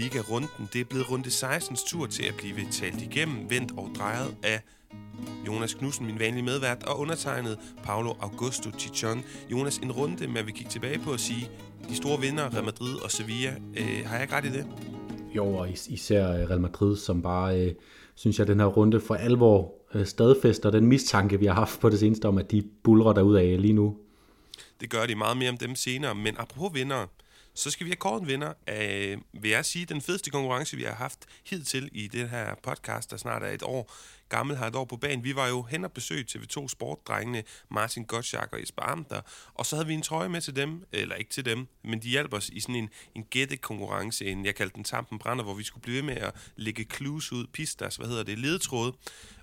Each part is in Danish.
Liga-runden. Det er blevet runde 16's tur til at blive talt igennem, vendt og drejet af Jonas Knudsen, min vanlige medvært, og undertegnet Paulo Augusto Chichon. Jonas, en runde, men vi kigge tilbage på at sige, de store vinder, Real Madrid og Sevilla. Øh, har jeg ikke ret i det? Jo, og især Real Madrid, som bare, øh, synes jeg, den her runde for alvor øh, stadfæster den mistanke, vi har haft på det seneste om, at de bulrer af lige nu. Det gør de meget mere om dem senere, men apropos vinder, så skal vi have kåret en vinder af, øh, vil jeg sige, den fedeste konkurrence, vi har haft hidtil i det her podcast, der snart er et år gammel, har et år på banen. Vi var jo hen og besøg TV2 Sport-drengene, Martin Gottschalk og Jesper Amter, og så havde vi en trøje med til dem, eller ikke til dem, men de hjalp os i sådan en, en gættekonkurrence, en, jeg kaldte den Tampen Brænder, hvor vi skulle blive ved med at lægge clues ud, pistas, hvad hedder det, ledetråde,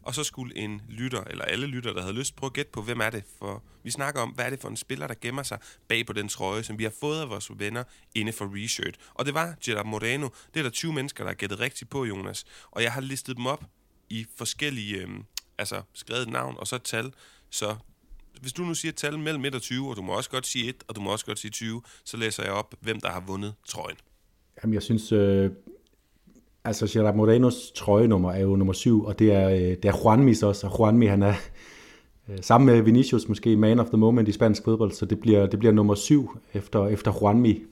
og så skulle en lytter, eller alle lytter, der havde lyst, prøve at gætte på, hvem er det for... Vi snakker om, hvad er det for en spiller, der gemmer sig bag på den trøje, som vi har fået af vores venner inde for Reshirt. Og det var Gerard Moreno. Det er der 20 mennesker, der har gættet rigtigt på, Jonas. Og jeg har listet dem op i forskellige... Øh, altså skrevet navn og så et tal. Så hvis du nu siger et tal mellem 1 og 20, og du må også godt sige 1, og du må også godt sige 20, så læser jeg op, hvem der har vundet trøjen. Jamen, jeg synes, øh, altså Gerard Morenos trøjenummer er jo nummer 7, og det er, øh, det er Juanmis også, og Juanmi, han er øh, sammen med Vinicius måske man of the moment i spansk fodbold, så det bliver, det bliver nummer 7 efter, efter Juanmi.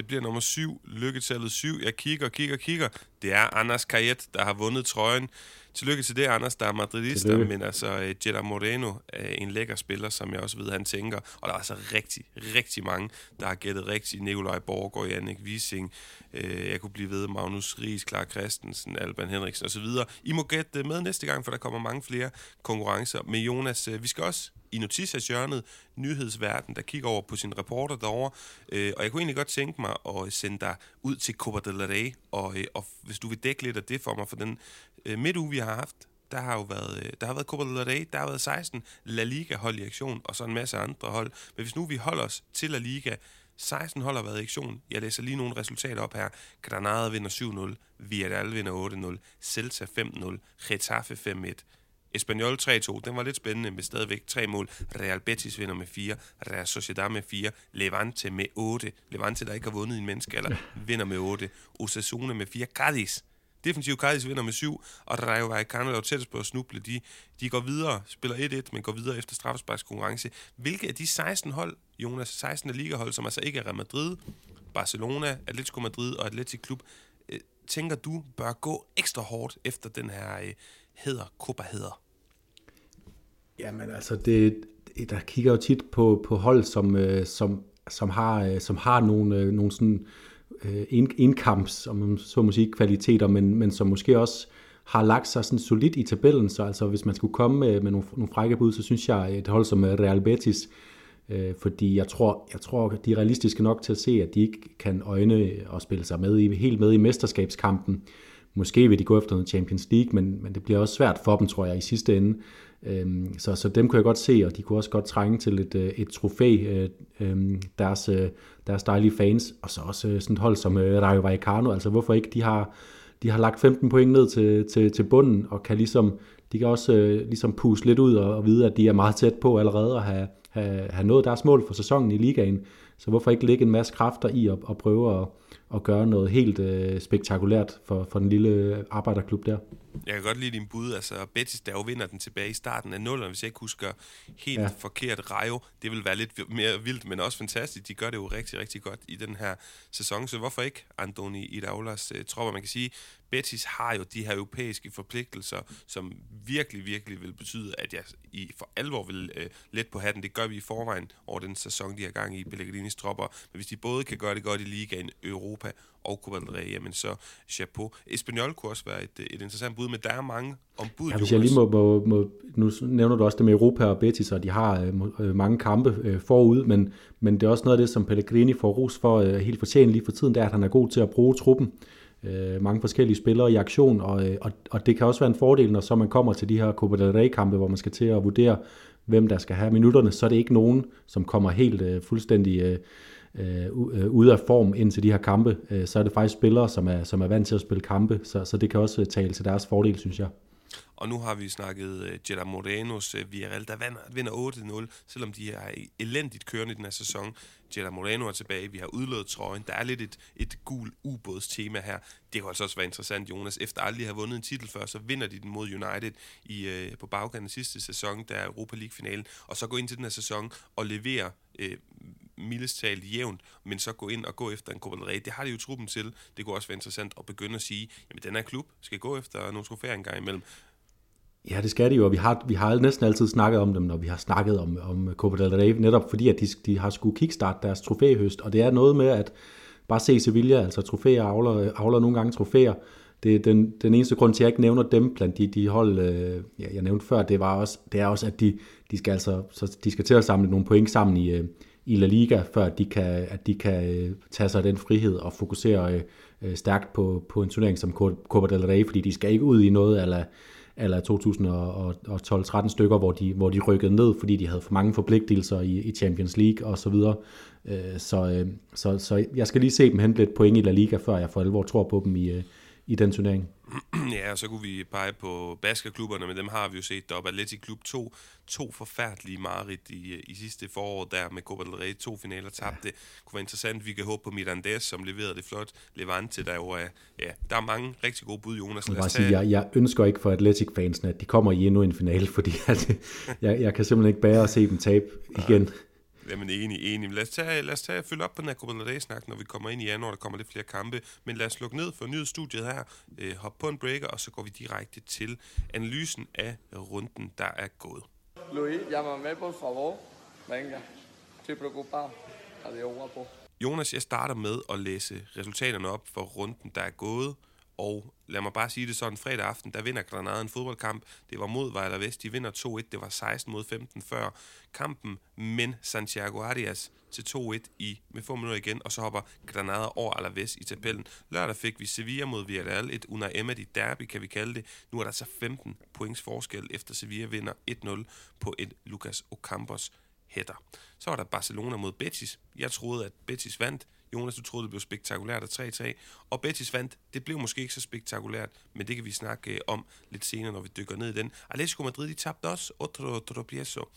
Det bliver nummer 7, lykketallet 7. Jeg kigger, kigger, kigger. Det er Anders Kajet, der har vundet trøjen. Tillykke til det, Anders, der er madridista, men altså uh, Moreno er en lækker spiller, som jeg også ved, han tænker. Og der er altså rigtig, rigtig mange, der har gættet rigtigt. Nikolaj Borgård, Jannik Wissing, uh, jeg kunne blive ved, Magnus Ries, Clark Christensen, Alban Henriksen osv. I må gætte med næste gang, for der kommer mange flere konkurrencer. med Jonas, uh, vi skal også i notishjørnet, nyhedsverden, der kigger over på sin reporter derovre. Øh, og jeg kunne egentlig godt tænke mig at sende dig ud til Copa del Rey, og, øh, og hvis du vil dække lidt af det for mig, for den øh, midtuge, vi har haft, der har jo været, øh, der har været Copa del Rey, der har været 16 La Liga-hold i aktion, og så en masse andre hold. Men hvis nu vi holder os til La Liga, 16 hold har været i aktion. Jeg læser lige nogle resultater op her. Granada vinder 7-0, Villarreal vinder 8-0, Celta 5-0, Getafe 5-1, Espanyol 3-2, den var lidt spændende med stadigvæk tre mål. Real Betis vinder med 4, Real Sociedad med 4, Levante med 8. Levante, der ikke har vundet i en menneske, eller vinder med 8. Osasuna med 4, Cadiz. Defensiv Cadiz vinder med 7, og Rayo Vallecano er tættest på at snuble. De, de går videre, spiller 1-1, men går videre efter straffesparkskonkurrence. Hvilke af de 16 hold, Jonas, 16 ligahold, som altså ikke er Real Madrid, Barcelona, Atletico Madrid og Atletic Klub, øh, tænker du bør gå ekstra hårdt efter den her øh, hedder Copa hedder? Jamen altså, det, der kigger jo tit på, på hold, som, øh, som, som, har, øh, som har nogle, øh, nogle sådan indkamps, om man så må sige, kvaliteter, men, men som måske også har lagt sig sådan solidt i tabellen, så altså hvis man skulle komme med, med nogle, nogle frække bud, så synes jeg et hold som Real Betis, øh, fordi jeg tror, jeg tror, de er realistiske nok til at se, at de ikke kan øjne og spille sig med i, helt med i mesterskabskampen. Måske vil de gå efter noget Champions League, men, men det bliver også svært for dem, tror jeg, i sidste ende. Øhm, så, så dem kunne jeg godt se, og de kunne også godt trænge til et, øh, et trofæ, øh, øhm, deres, øh, deres dejlige fans, og så også øh, sådan et hold som øh, Rayo Vallecano, altså hvorfor ikke, de har, de har lagt 15 point ned til, til, til bunden, og kan ligesom, de kan også øh, ligesom puste lidt ud og, og vide, at de er meget tæt på allerede at have, have, have nået deres mål for sæsonen i ligaen. Så hvorfor ikke lægge en masse kræfter i at, at prøve at, at gøre noget helt øh, spektakulært for, for den lille arbejderklub der. Jeg kan godt lide din bud. Altså, Betis, der jo vinder den tilbage i starten af 0, hvis jeg ikke husker helt ja. forkert. Rayo, det vil være lidt mere vildt, men også fantastisk. De gør det jo rigtig, rigtig godt i den her sæson. Så hvorfor ikke Andoni Idaulas uh, tropper? Man kan sige, Betis har jo de her europæiske forpligtelser, som virkelig, virkelig vil betyde, at jeg i for alvor vil uh, let på hatten. Det gør vi i forvejen over den sæson, de har gang i Pellegrinis tropper. Men hvis de både kan gøre det godt i ligaen, Europa og Copa del Rey, jamen så chapeau. Espanyol kunne også være et, et interessant bud, men der er mange om bud. Ja, hvis jeg lige må, må, må, nu nævner du også det med Europa og Betis, og de har øh, øh, mange kampe øh, forud, men, men det er også noget af det, som Pellegrini får ros for øh, helt fortjent lige for tiden, det er, at han er god til at bruge truppen. Øh, Øh, mange forskellige spillere i aktion, og, øh, og, og det kan også være en fordel, når så man kommer til de her Copa del Rey-kampe, hvor man skal til at vurdere, hvem der skal have minutterne, så er det ikke nogen, som kommer helt øh, fuldstændig... Øh, øh, øh, ude af form ind til de her kampe, øh, så er det faktisk spillere, som er, som er vant til at spille kampe, så, så det kan også øh, tale til deres fordel, synes jeg. Og nu har vi snakket øh, uh, Jetta Morenos uh, øh, Villarreal, der vinder, vinder 8-0, selvom de er e- elendigt kørende i den her sæson. Jetta Moreno er tilbage, vi har udlået trøjen. Der er lidt et, et gul ubådstema her. Det kunne altså også være interessant, Jonas. Efter aldrig har vundet en titel før, så vinder de den mod United i, uh, på bagkanten sidste sæson, der er Europa League-finalen. Og så gå ind til den her sæson og levere uh, mildest talt jævnt, men så gå ind og gå efter en Copa del Rey. Det har de jo truppen til. Det kunne også være interessant at begynde at sige, jamen den her klub skal gå efter nogle trofæer en gang imellem. Ja, det skal de jo, og vi har, vi har næsten altid snakket om dem, når vi har snakket om, om Copa del Rey, netop fordi, at de, de har skulle kickstart deres trofæhøst, og det er noget med, at bare se Sevilla, altså trofæer avler, avler nogle gange trofæer. Det er den, den eneste grund til, at jeg ikke nævner dem blandt de, de hold, øh, ja, jeg nævnte før, det, var også, det er også, at de, de skal altså, så de skal til at samle nogle point sammen i, øh, i La Liga, før at de kan, at de kan øh, tage sig den frihed og fokusere øh, øh stærkt på, på en turnering som Copa del Rey, fordi de skal ikke ud i noget eller eller 2012-13 stykker, hvor de, hvor de rykkede ned, fordi de havde for mange forpligtelser i, i Champions League og så videre. Øh, så, øh, så, så jeg skal lige se dem hente lidt point i La Liga, før jeg for alvor tror på dem i, øh, i den turnering. Ja, og så kunne vi pege på basketklubberne, men dem har vi jo set deroppe. Atletic Klub 2, to forfærdelige mareridt i, i sidste forår der med Copa del Rey, to finaler tabte. Ja. Det kunne være interessant. Vi kan håbe på Mirandes, som leverede det flot. Levante, der jo er, ja, der er mange rigtig gode bud, Jonas. Jeg, tage... sige, jeg, jeg ønsker ikke for Atletic-fansene, at de kommer i endnu en finale, fordi at, jeg, jeg kan simpelthen ikke bære at se dem tabe igen. Ja. Jamen enig, enig. Lad os tage, lad os tage følge op på den her Copa del snak når vi kommer ind i januar, der kommer lidt flere kampe. Men lad os lukke ned for nyhedsstudiet her, øh, hop på en breaker, og så går vi direkte til analysen af runden, der er gået. Luis, llama med på favor. Venga, estoy preocupado. Adiós, på. Jonas, jeg starter med at læse resultaterne op for runden, der er gået. Og lad mig bare sige det sådan, fredag aften, der vinder Granada en fodboldkamp. Det var mod Vejle Vest, de vinder 2-1. Det var 16 mod 15 før kampen, men Santiago Arias til 2-1 i, med få minutter igen, og så hopper Granada over Alaves i tabellen. Lørdag fik vi Sevilla mod Villarreal, et Unai Emery derby, kan vi kalde det. Nu er der altså så 15 points forskel, efter Sevilla vinder 1-0 på en Lucas Ocampos hætter. Så var der Barcelona mod Betis. Jeg troede, at Betis vandt. Jonas, du troede, det blev spektakulært af 3-3. Og Betis vandt. Det blev måske ikke så spektakulært, men det kan vi snakke øh, om lidt senere, når vi dykker ned i den. Atletico Madrid, de tabte også. Otro tropiezo.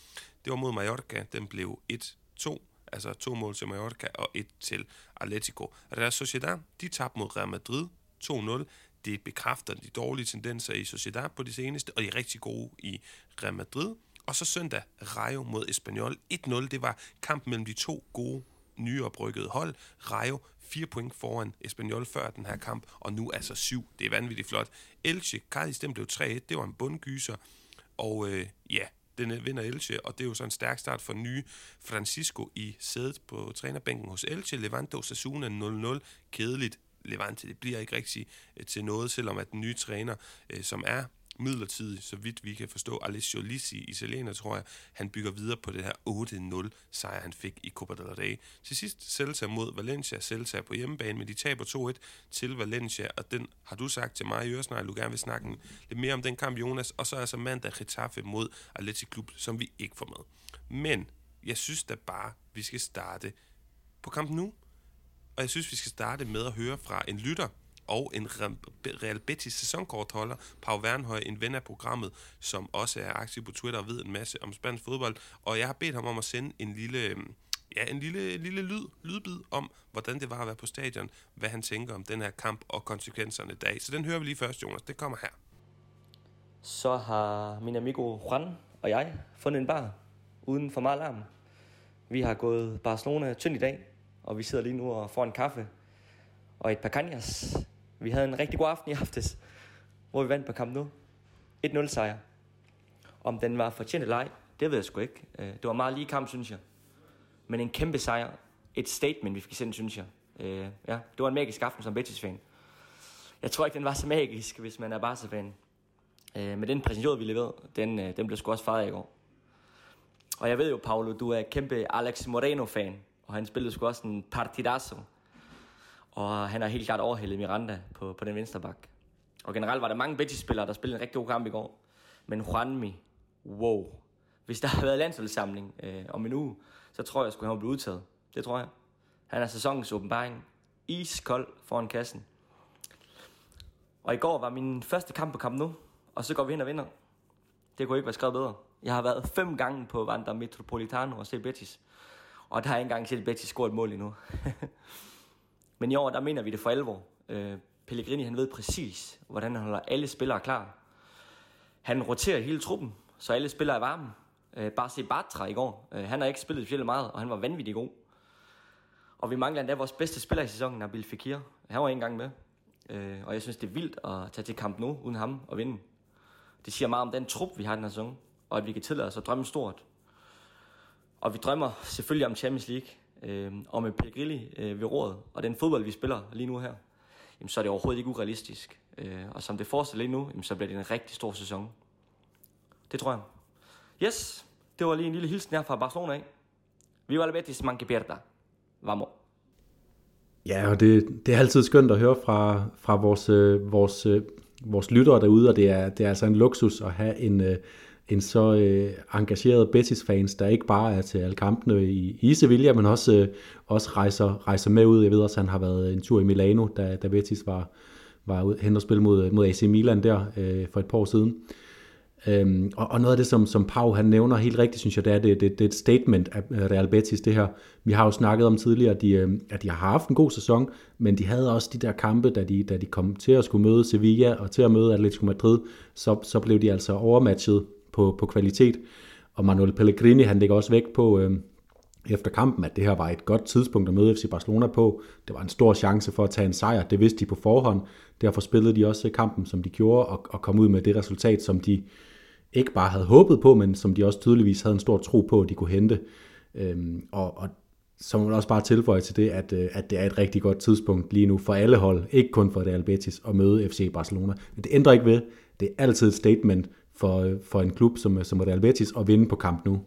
Det var mod Mallorca. Den blev 1-2 altså to mål til Mallorca og et til Atletico. Real Sociedad, de tabte mod Real Madrid 2-0. Det bekræfter de dårlige tendenser i Sociedad på de seneste, og de er rigtig gode i Real Madrid. Og så søndag, Rayo mod Espanyol 1-0. Det var kampen mellem de to gode nyoprykkede hold. Rayo fire point foran Espanyol før den her kamp, og nu altså syv. Det er vanvittigt flot. Elche, Cardis, den blev 3-1. Det var en bundgyser. Og øh, ja, den vinder Elche, og det er jo så en stærk start for nye Francisco i sædet på trænerbænken hos Elche. Levante Osasuna 0-0. Kedeligt. Levante, det bliver ikke rigtig øh, til noget, selvom at den nye træner, øh, som er midlertidigt, så vidt vi kan forstå, Alessio Lisi, italiener, tror jeg, han bygger videre på det her 8-0 sejr, han fik i Copa del Rey. Til sidst Celta mod Valencia. Celta er på hjemmebane, men de taber 2-1 til Valencia, og den har du sagt til mig i Øresnegl, du gerne vil snakke lidt mere om den kamp, Jonas, og så er altså mandag Getafe mod Atletico Klub, som vi ikke får med. Men jeg synes da bare, vi skal starte på kampen nu, og jeg synes, vi skal starte med at høre fra en lytter, og en Real Betis sæsonkortholder, Pau Wernhøj, en ven af programmet, som også er aktiv på Twitter og ved en masse om spansk fodbold. Og jeg har bedt ham om at sende en lille, øhm, ja, en lille, lille lyd, lydbid om, hvordan det var at være på stadion, hvad han tænker om den her kamp og konsekvenserne dag. Så den hører vi lige først, Jonas. Det kommer her. Så har min amigo Juan og jeg fundet en bar uden for meget larm. Vi har gået Barcelona tynd i dag, og vi sidder lige nu og får en kaffe og et par kanjas. Vi havde en rigtig god aften i aftes, hvor vi vandt på kamp nu. 1-0 sejr. Om den var fortjent eller ej, det ved jeg sgu ikke. Øh, det var meget lige kamp, synes jeg. Men en kæmpe sejr. Et statement, vi fik sendt, synes jeg. Øh, ja, det var en magisk aften som Betis-fan. Jeg tror ikke, den var så magisk, hvis man er Barca-fan. Øh, men den præsentation, vi leverede, den, øh, den blev sgu også fejret i går. Og jeg ved jo, Paolo, du er kæmpe Alex Moreno-fan. Og han spillede sgu også en partidazo og han har helt klart overhældet Miranda på, på den venstre bak. Og generelt var der mange Betis-spillere, der spillede en rigtig god kamp i går. Men Juanmi, wow. Hvis der havde været landsholdssamling øh, om en uge, så tror jeg, at han skulle blevet udtaget. Det tror jeg. Han er sæsonens åbenbaring. Iskold foran kassen. Og i går var min første kamp på kamp nu. Og så går vi ind og vinder. Det kunne ikke være skrevet bedre. Jeg har været fem gange på Vanda Metropolitano og set Betis. Og der har jeg ikke engang set Betis score et mål endnu. Men i år, der mener vi det for alvor. Øh, Pellegrini, han ved præcis, hvordan han holder alle spillere klar. Han roterer hele truppen, så alle spillere er varme. Øh, bare se Bartra i går. Øh, han har ikke spillet specielt meget, og han var vanvittig god. Og vi mangler endda vores bedste spiller i sæsonen, Nabil Fekir. Han var ikke engang med. Øh, og jeg synes, det er vildt at tage til kamp nu, uden ham og vinde. Det siger meget om den trup, vi har den her sæson, og at vi kan tillade os at drømme stort. Og vi drømmer selvfølgelig om Champions League, øh, og med Pellegrini øh, ved rådet, og den fodbold, vi spiller lige nu her, jamen, så er det overhovedet ikke urealistisk. Øh, og som det fortsætter lige nu, jamen, så bliver det en rigtig stor sæson. Det tror jeg. Yes, det var lige en lille hilsen her fra Barcelona af. Viva la Betis, man pierda. Vamos. Ja, og det, det er altid skønt at høre fra, fra vores, øh, vores, øh, vores lyttere derude, og det er, det er altså en luksus at have en, øh, en så øh, engageret Betis-fans, der ikke bare er til alle kampene i, i Sevilla, men også, øh, også rejser, rejser med ud. Jeg ved også, at han har været en tur i Milano, da, da Betis var, var hen og spille mod, mod AC Milan der øh, for et par år siden. Øhm, og, og noget af det, som, som Pau han nævner helt rigtigt, synes jeg, det er, det, det, det er et statement af Real Betis, det her. Vi har jo snakket om tidligere, at de, øh, at de har haft en god sæson, men de havde også de der kampe, da de, da de kom til at skulle møde Sevilla og til at møde Atletico Madrid, så, så blev de altså overmatchet på, på kvalitet. Og Manuel Pellegrini, han lægger også vægt på, øh, efter kampen, at det her var et godt tidspunkt at møde FC Barcelona på. Det var en stor chance for at tage en sejr. Det vidste de på forhånd. Derfor spillede de også kampen, som de gjorde, og, og kom ud med det resultat, som de ikke bare havde håbet på, men som de også tydeligvis havde en stor tro på, at de kunne hente. Øhm, og, og så må man også bare tilføje til det, at, øh, at det er et rigtig godt tidspunkt lige nu for alle hold, ikke kun for Real Betis, at møde FC Barcelona. Men det ændrer ikke ved, det er altid et statement for, for en klub som, som Real Betis at vinde på kamp nu.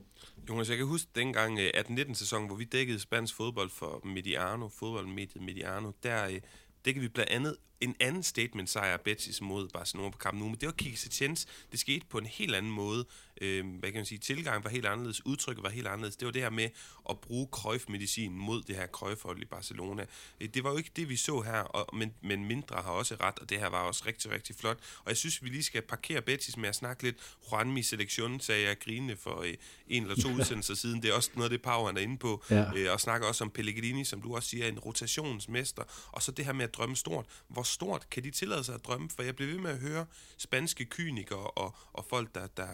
Jonas, jeg kan huske dengang øh, 18-19 sæson, hvor vi dækkede spansk fodbold for Mediano, fodboldmediet Mediano, der, øh, det kan vi blandt andet en anden statement sejr Betis mod Barcelona på kampen nu, men det var Kike Setiens. Det skete på en helt anden måde øh, hvad kan man sige, tilgang var helt anderledes, udtrykket var helt anderledes. Det var det her med at bruge Cruyff-medicin mod det her cruyff i Barcelona. Øh, det var jo ikke det, vi så her, og, men, men mindre har også ret, og det her var også rigtig, rigtig flot. Og jeg synes, vi lige skal parkere Betis med at snakke lidt Juanmi Selektion, sagde jeg grinende for øh, en eller to udsendelser siden. Det er også noget af det, Pau er inde på. Ja. Øh, og snakker også om Pellegrini, som du også siger, en rotationsmester. Og så det her med at drømme stort. Hvor stort kan de tillade sig at drømme? For jeg bliver ved med at høre spanske kynikere og, og folk, der, der,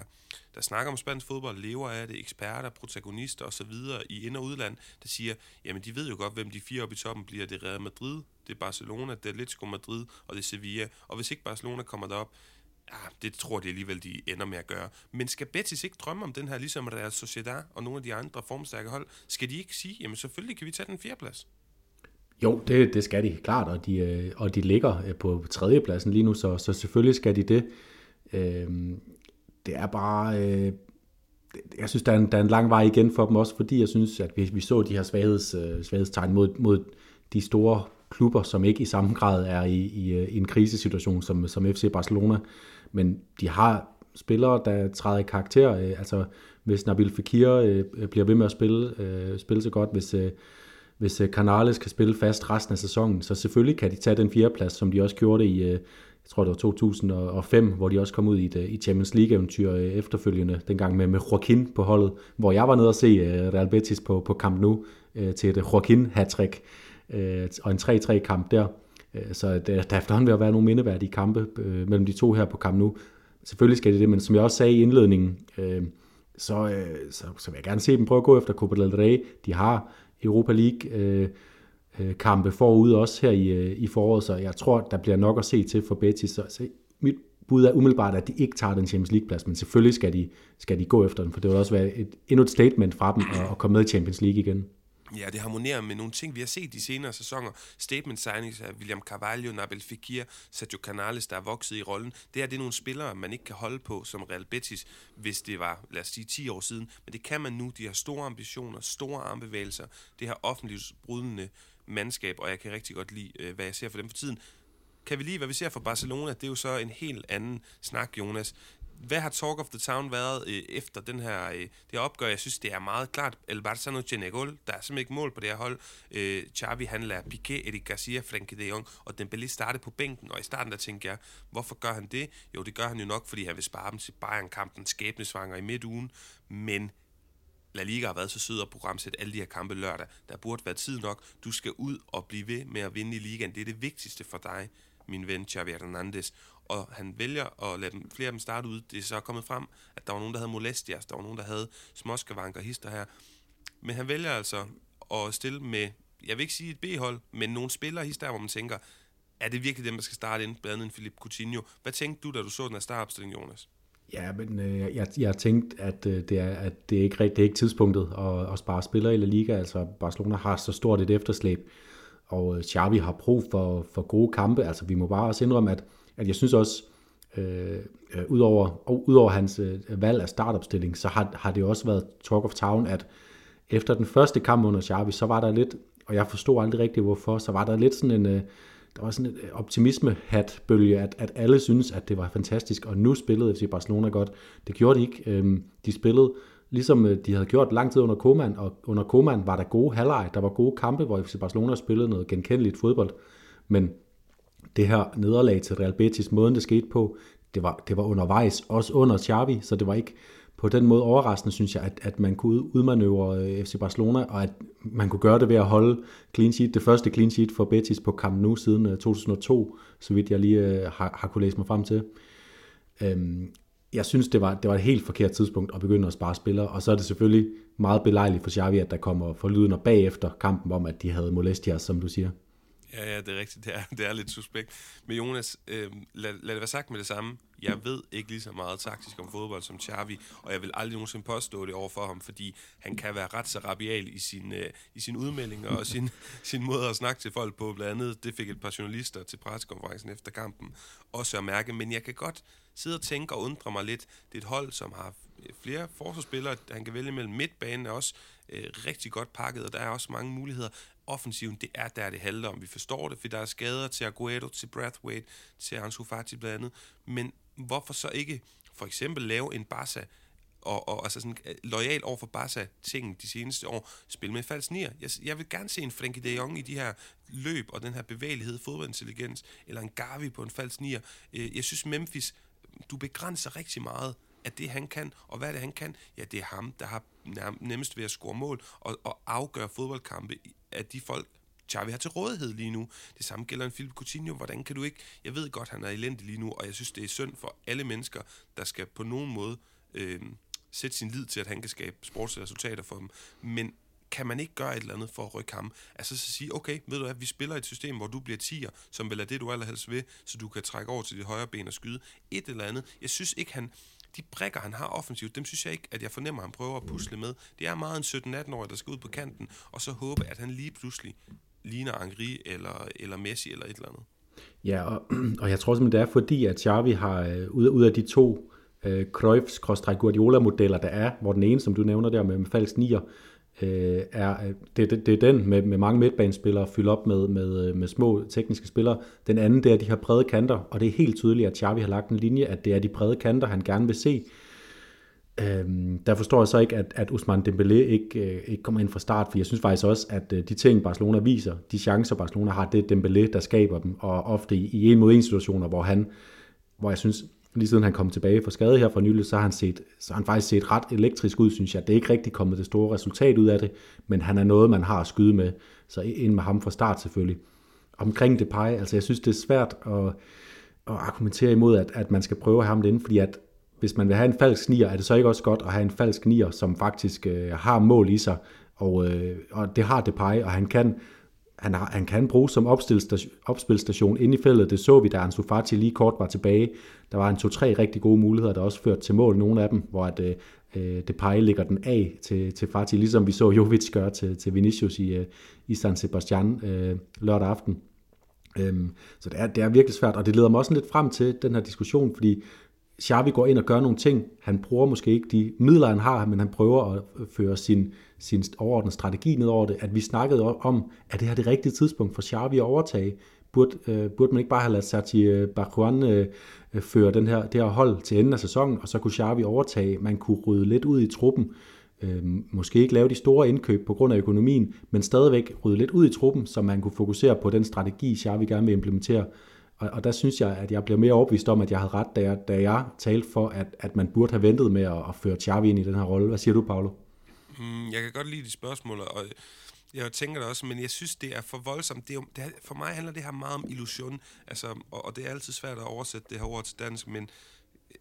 der snakker om spansk fodbold, lever af det, eksperter, protagonister osv. i ind- og udland, der siger, jamen de ved jo godt, hvem de fire oppe i toppen bliver. Det er Real Madrid, det er Barcelona, det er Atletico Madrid, og det er Sevilla. Og hvis ikke Barcelona kommer derop, ja, det tror de alligevel, de ender med at gøre. Men skal Betis ikke drømme om den her, ligesom Real Sociedad og nogle af de andre formstærke hold? Skal de ikke sige, jamen selvfølgelig kan vi tage den fjerde plads? Jo, det, det skal de, klart, og de, øh, og de ligger øh, på tredjepladsen lige nu, så, så selvfølgelig skal de det. Øh, det er bare... Øh, jeg synes, der er, en, der er en lang vej igen for dem også, fordi jeg synes, at vi, vi så de her svagheds, øh, svaghedstegn mod, mod de store klubber, som ikke i samme grad er i, i, øh, i en krisesituation som, som FC Barcelona. Men de har spillere, der træder i karakter. Øh, altså, hvis Nabil Fekir øh, bliver ved med at spille, øh, spille så godt, hvis, øh, hvis øh, Canales kan spille fast resten af sæsonen, så selvfølgelig kan de tage den fjerdeplads, som de også gjorde det i, øh, jeg tror det var 2005, hvor de også kom ud i, et, øh, i Champions League-eventyr efterfølgende, dengang med, med Joaquin på holdet, hvor jeg var nede og se Real Betis på, på Camp Nou til et joaquin hattrick og en 3-3-kamp der. Så der, der efterhånden vil være nogle mindeværdige kampe mellem de to her på Camp Nou. Selvfølgelig skal det det, men som jeg også sagde i indledningen, så, så, så vil jeg gerne se dem prøve at gå efter Copa del Rey. De har Europa League... Uh, øh, kampe forud også her i, øh, i foråret, så jeg tror, der bliver nok at se til for Betis. Så, så mit bud er umiddelbart, at de ikke tager den Champions League-plads, men selvfølgelig skal de, skal de gå efter den, for det vil også være et, endnu et statement fra dem at, at komme med i Champions League igen. Ja, det harmonerer med nogle ting, vi har set de senere sæsoner. Statement signings af William Carvalho, Nabil Fekir, Sergio Canales, der er vokset i rollen. Det er det er nogle spillere, man ikke kan holde på som Real Betis, hvis det var, lad os sige, 10 år siden. Men det kan man nu. De har store ambitioner, store armbevægelser. Det her offentlighedsbrydende mandskab, og jeg kan rigtig godt lide, øh, hvad jeg ser for dem for tiden. Kan vi lige, hvad vi ser for Barcelona? Det er jo så en helt anden snak, Jonas hvad har Talk of the Town været øh, efter den her, øh, det her opgør? Jeg synes, det er meget klart. El Barça no tiene gol. Der er simpelthen ikke mål på det her hold. Øh, Xavi, han lader Piqué, Eric Garcia, Frenkie de Jong og Dembélé starte på bænken. Og i starten der tænkte jeg, hvorfor gør han det? Jo, det gør han jo nok, fordi han vil spare dem til Bayern-kampen, skæbnesvanger i midtugen. Men La Liga har været så sød at programsætte alle de her kampe lørdag. Der burde være tid nok. Du skal ud og blive ved med at vinde i ligaen. Det er det vigtigste for dig, min ven Xavi Hernandez og han vælger at lade dem, flere af dem starte ud. Det er så kommet frem, at der var nogen, der havde molestias, der var nogen, der havde småskavanker hister her. Men han vælger altså at stille med, jeg vil ikke sige et B-hold, men nogle spillere hister, hvor man tænker, er det virkelig dem, der skal starte ind, blandt andet Philip Coutinho? Hvad tænkte du, da du så den her startopstilling, Jonas? Ja, men øh, jeg, jeg tænkte, at, øh, det, er, at det, er ikke, det er ikke tidspunktet at, at spare spillere i La Liga. Altså, Barcelona har så stort et efterslæb, og øh, Xavi har brug for, for gode kampe. Altså, vi må bare også indrømme, at at jeg synes også, øh, øh, udover, og udover hans øh, valg af startopstilling, så har, har det også været talk of town, at efter den første kamp under Xavi, så var der lidt, og jeg forstod aldrig rigtigt hvorfor, så var der lidt sådan en, øh, der var sådan en øh, optimisme-hat-bølge, at, at alle synes, at det var fantastisk, og nu spillede FC Barcelona godt. Det gjorde de ikke. Øh, de spillede ligesom øh, de havde gjort lang tid under Koeman, og under Koeman var der gode halvleg, der var gode kampe, hvor FC Barcelona spillede noget genkendeligt fodbold, men det her nederlag til Real Betis, måden det skete på, det var, det var undervejs, også under Xavi, så det var ikke på den måde overraskende, synes jeg, at, at man kunne udmanøvre øh, FC Barcelona, og at man kunne gøre det ved at holde clean sheet, det første clean sheet for Betis på Camp Nou siden øh, 2002, så vidt jeg lige øh, har, har kunne læse mig frem til. Øhm, jeg synes, det var, det var et helt forkert tidspunkt at begynde at spare spillere, og så er det selvfølgelig meget belejligt for Xavi, at der kommer forlydende bagefter kampen om, at de havde molestias, som du siger. Ja, ja, det er rigtigt. Det er, det er lidt suspekt. Men Jonas, øh, lad, lad det være sagt med det samme. Jeg ved ikke lige så meget taktisk om fodbold som Xavi, og jeg vil aldrig nogensinde påstå det over for ham, fordi han kan være ret så rabial i sin, øh, i sin udmeldinger og sin, sin måde at snakke til folk på. Blandt andet, det fik et par journalister til pressekonferencen efter kampen også at mærke. Men jeg kan godt sidde og tænke og undre mig lidt. Det er et hold, som har flere forsvarsspillere, han kan vælge mellem midtbanen er også øh, rigtig godt pakket, og der er også mange muligheder offensiven, det er der, det handler om. Vi forstår det, for der er skader til Aguero, til Brathwaite, til Ansu Fati blandt andet. Men hvorfor så ikke for eksempel lave en Barca og, og altså sådan øh, lojal over for Barca ting de seneste år, spille med falsk nier. Jeg, jeg vil gerne se en Frenkie de Jong i de her løb og den her bevægelighed, fodboldintelligens, eller en Gavi på en falsk nier. Øh, jeg synes Memphis, du begrænser rigtig meget at det han kan, og hvad er det han kan? Ja, det er ham, der har nemmest ved at score mål og, og afgøre fodboldkampe af de folk, Xavi har til rådighed lige nu. Det samme gælder en Philip Coutinho. Hvordan kan du ikke... Jeg ved godt, han er elendig lige nu, og jeg synes, det er synd for alle mennesker, der skal på nogen måde øh, sætte sin lid til, at han kan skabe sportsresultater for dem. Men kan man ikke gøre et eller andet for at rykke ham? Altså så sige, okay, ved du hvad, vi spiller et system, hvor du bliver tiger, som vel er det, du allerhelst vil, så du kan trække over til dit højre ben og skyde. Et eller andet. Jeg synes ikke, han de brækker, han har offensivt, dem synes jeg ikke, at jeg fornemmer, at han prøver at pusle med. Det er meget en 17-18-årig, der skal ud på kanten, og så håbe, at han lige pludselig ligner Angri eller, eller Messi eller et eller andet. Ja, og, og jeg tror simpelthen, det er fordi, at Xavi har, øh, ud, ud af de to øh, Cruyffs-Guardiola-modeller, der er, hvor den ene, som du nævner der med, med falsk nier, øh, er, det, det, det er den med, med mange midtbanespillere fyldt op med, med, øh, med små tekniske spillere. Den anden, det er de her brede kanter, og det er helt tydeligt, at Xavi har lagt en linje, at det er de brede kanter, han gerne vil se. Øhm, der forstår jeg så ikke, at, at Usman Dembélé ikke, øh, ikke kommer ind fra start, for jeg synes faktisk også, at øh, de ting, Barcelona viser, de chancer, Barcelona har, det er Dembélé, der skaber dem, og ofte i, i en mod en situationer, hvor han, hvor jeg synes, lige siden han kom tilbage fra skade her for nylig, så har han, set, så har han faktisk set ret elektrisk ud, synes jeg. Det er ikke rigtig kommet det store resultat ud af det, men han er noget, man har at skyde med. Så ind med ham fra start selvfølgelig. Omkring Depay, altså jeg synes, det er svært at, at argumentere imod, at, at man skal prøve at have ham ind, fordi at hvis man vil have en falsk nier, er det så ikke også godt at have en falsk nier, som faktisk øh, har mål i sig, og, øh, og det har Depay, og han kan han, har, han kan bruges som opspilstation, ind inde i feltet. Det så vi, da Ansu Fati lige kort var tilbage. Der var en to-tre rigtig gode muligheder, der også førte til mål, nogle af dem, hvor at, øh, det Depay ligger den af til, til Fati, ligesom vi så Jovic gøre til, til Vinicius i, øh, i San Sebastian øh, lørdag aften. Øhm, så det er, det er virkelig svært, og det leder mig også lidt frem til den her diskussion, fordi Xavi går ind og gør nogle ting. Han bruger måske ikke de midler, han har, men han prøver at føre sin, sin overordnede strategi ned over det. At vi snakkede om, at det her det rigtige tidspunkt for Xavi at overtage. burde, øh, burde man ikke bare have ladet Sergi Barjuan øh, øh, føre den her, det her hold til enden af sæsonen, og så kunne Xavi overtage. Man kunne rydde lidt ud i truppen. Øh, måske ikke lave de store indkøb på grund af økonomien, men stadigvæk rydde lidt ud i truppen, så man kunne fokusere på den strategi, Xavi gerne vil implementere. Og, og der synes jeg, at jeg bliver mere overbevist om, at jeg havde ret, da jeg, da jeg talte for, at, at man burde have ventet med at, at føre Xavi ind i den her rolle. Hvad siger du, Paolo? Mm, jeg kan godt lide de spørgsmål, og jeg tænker det også, men jeg synes, det er for voldsomt. Det er, det er, for mig handler det her meget om illusion, altså, og, og det er altid svært at oversætte det her ord til dansk, men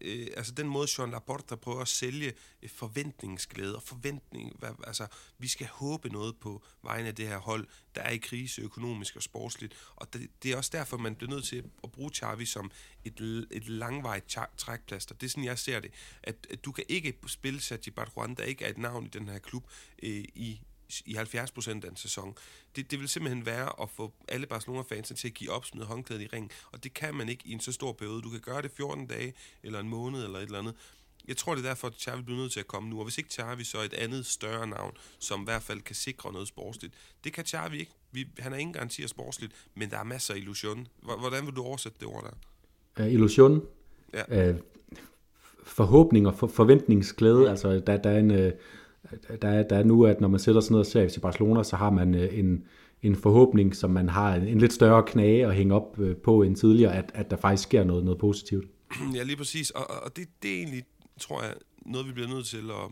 øh, altså den måde, Jean Laporte prøver at sælge øh, forventningsglæde og forventning, hvad, altså vi skal håbe noget på vegne af det her hold, der er i krise økonomisk og sportsligt, og det, det er også derfor, man bliver nødt til at bruge Xavi som et, et langvejt trækplaster. Det er sådan, jeg ser det, at, at du kan ikke spille Sergi Barjuan, der ikke er et navn i den her klub, øh, i i 70% af en sæson. Det, det vil simpelthen være at få alle Barcelona-fansene til at give op, smide håndklædet i ring, og det kan man ikke i en så stor periode. Du kan gøre det 14 dage, eller en måned, eller et eller andet. Jeg tror, det er derfor, at Xavi bliver nødt til at komme nu, og hvis ikke Xavi, så et andet større navn, som i hvert fald kan sikre noget sportsligt. Det kan Xavi ikke. Vi, han har ingen garantier sportsligt, men der er masser af illusion. Hvordan vil du oversætte det ord der? Uh, illusion? Ja. Uh, forhåbning og for, forventningsglæde. Mm. Altså, der, der er en... Uh, der der er nu, at når man sætter sådan noget ser FC Barcelona, så har man øh, en, en forhåbning, som man har en, en lidt større knage at hænge op øh, på end tidligere, at, at der faktisk sker noget, noget positivt. Ja, lige præcis. Og, og det, det er egentlig, tror jeg, noget vi bliver nødt til at,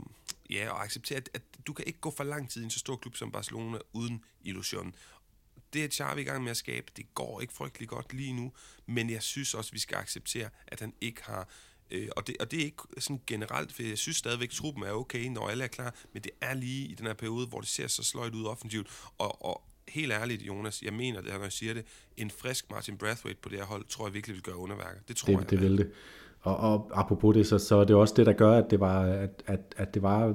ja, at acceptere, at, at du kan ikke gå for lang tid i en så stor klub som Barcelona uden illusion. Det er Xavi i gang med at skabe. Det går ikke frygtelig godt lige nu, men jeg synes også, vi skal acceptere, at han ikke har Øh, og, det, og det er ikke sådan generelt, for jeg synes stadigvæk, at truppen er okay, når alle er klar, men det er lige i den her periode, hvor det ser så sløjt ud offensivt. Og, og helt ærligt, Jonas, jeg mener det, når jeg siger det, en frisk Martin Brathwaite på det her hold, tror jeg virkelig vil gøre underværker. Det tror det, jeg. Det vil det. Og, og apropos det, så, så er det også det, der gør, at det var, at, at, at det var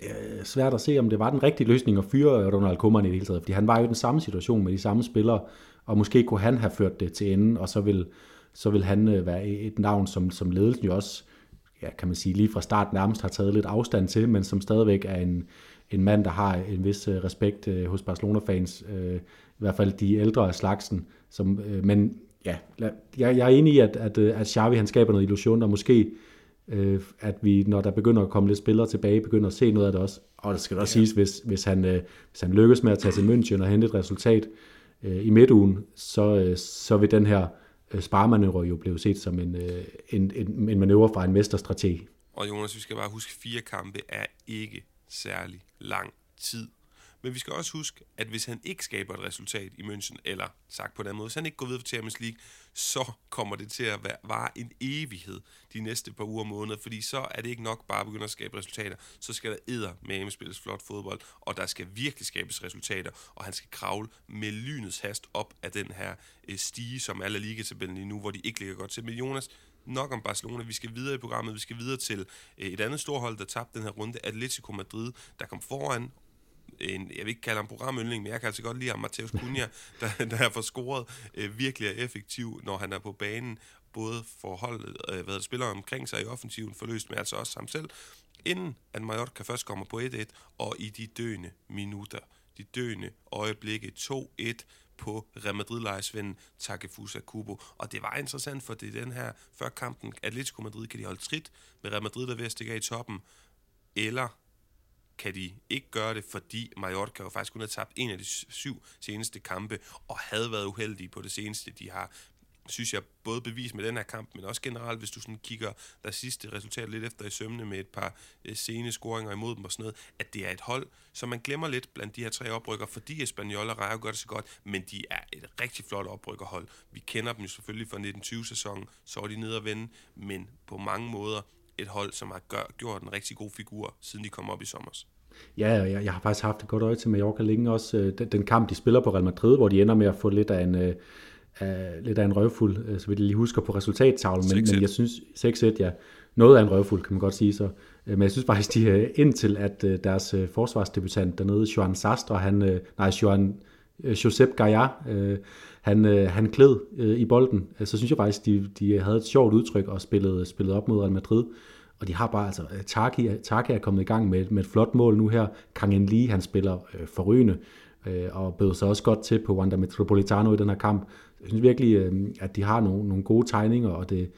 øh, svært at se, om det var den rigtige løsning at fyre Ronald Koeman i det hele taget. Fordi han var jo i den samme situation med de samme spillere, og måske kunne han have ført det til enden, og så vil så vil han øh, være et navn, som, som ledelsen jo også, ja, kan man sige, lige fra start nærmest har taget lidt afstand til, men som stadigvæk er en, en mand, der har en vis øh, respekt øh, hos Barcelona-fans, øh, i hvert fald de ældre af slagsen. Som, øh, men ja, jeg, jeg er enig i, at, at, øh, at Xavi han skaber noget illusion, og måske øh, at vi, når der begynder at komme lidt spillere tilbage, begynder at se noget af det også. Og det skal også ja. siges, hvis, hvis, han, øh, hvis han lykkes med at tage til München og hente et resultat øh, i midtugen, så, øh, så vil den her Øh, sparemanøvre jo blev set som en, øh, en, en, en manøvre fra en mesterstrateg. Og Jonas, vi skal bare huske, fire kampe er ikke særlig lang tid. Men vi skal også huske, at hvis han ikke skaber et resultat i München, eller sagt på den måde, hvis han ikke går videre for Champions League, så kommer det til at vare en evighed de næste par uger og måneder, fordi så er det ikke nok bare at begynde at skabe resultater, så skal der æder med spilles flot fodbold, og der skal virkelig skabes resultater, og han skal kravle med lynets hast op af den her øh, stige, som alle La lige nu, hvor de ikke ligger godt til. Men Jonas, nok om Barcelona. Vi skal videre i programmet. Vi skal videre til øh, et andet storhold, der tabte den her runde. Atletico Madrid, der kom foran en, jeg vil ikke kalde ham programyndling, men jeg kan altså godt lide ham, Mateus Cunha, der, der er for scoret, øh, virkelig er effektiv, når han er på banen, både for holdet, øh, hvad der spiller omkring sig i offensiven, forløst, men altså også ham selv, inden at Mallorca først kommer på 1-1, og i de døende minutter, de døende øjeblikke 2-1 på Real Madrid-lejesvenden Takefusa Kubo. Og det var interessant, for det er den her, før kampen, Atletico Madrid kan de holde trit med Real Madrid, der er ved at stikke af i toppen, eller kan de ikke gøre det, fordi Mallorca jo faktisk kun har tabt en af de syv seneste kampe, og havde været uheldige på det seneste. De har synes jeg, både bevis med den her kamp, men også generelt, hvis du sådan kigger der sidste resultat lidt efter i sømne med et par øh, sene scoringer imod dem og sådan noget, at det er et hold, som man glemmer lidt blandt de her tre oprykker, fordi Espanyol og Rayo gør det så godt, men de er et rigtig flot oprykkerhold. Vi kender dem jo selvfølgelig fra 1920-sæsonen, så er de nede og vende, men på mange måder et hold, som har gør, gjort en rigtig god figur, siden de kom op i sommer. Ja, jeg, jeg har faktisk haft et godt øje til Mallorca længe også. Øh, den, den kamp, de spiller på Real Madrid, hvor de ender med at få lidt af en, uh, lidt af en røvfuld, uh, så vidt jeg lige husker på resultattavlen, men, men jeg synes 6-1, ja, noget af en røvfuld, kan man godt sige så. Uh, men jeg synes faktisk, de uh, indtil at uh, deres uh, forsvarsdebutant dernede, Joan Sastre, han, uh, nej, Joan, uh, Josep Gaia, uh, han, øh, han kled øh, i bolden, øh, så synes jeg faktisk, de, de havde et sjovt udtryk og spillede, spillede op mod Real Madrid. Og de har bare, altså, øh, Taki, Taki er kommet i gang med, med et flot mål nu her. Kang En Lee, han spiller øh, forrygende. øh, og bød sig også godt til på Wanda Metropolitano i den her kamp. Jeg synes virkelig, øh, at de har nogle, nogle gode tegninger, og det,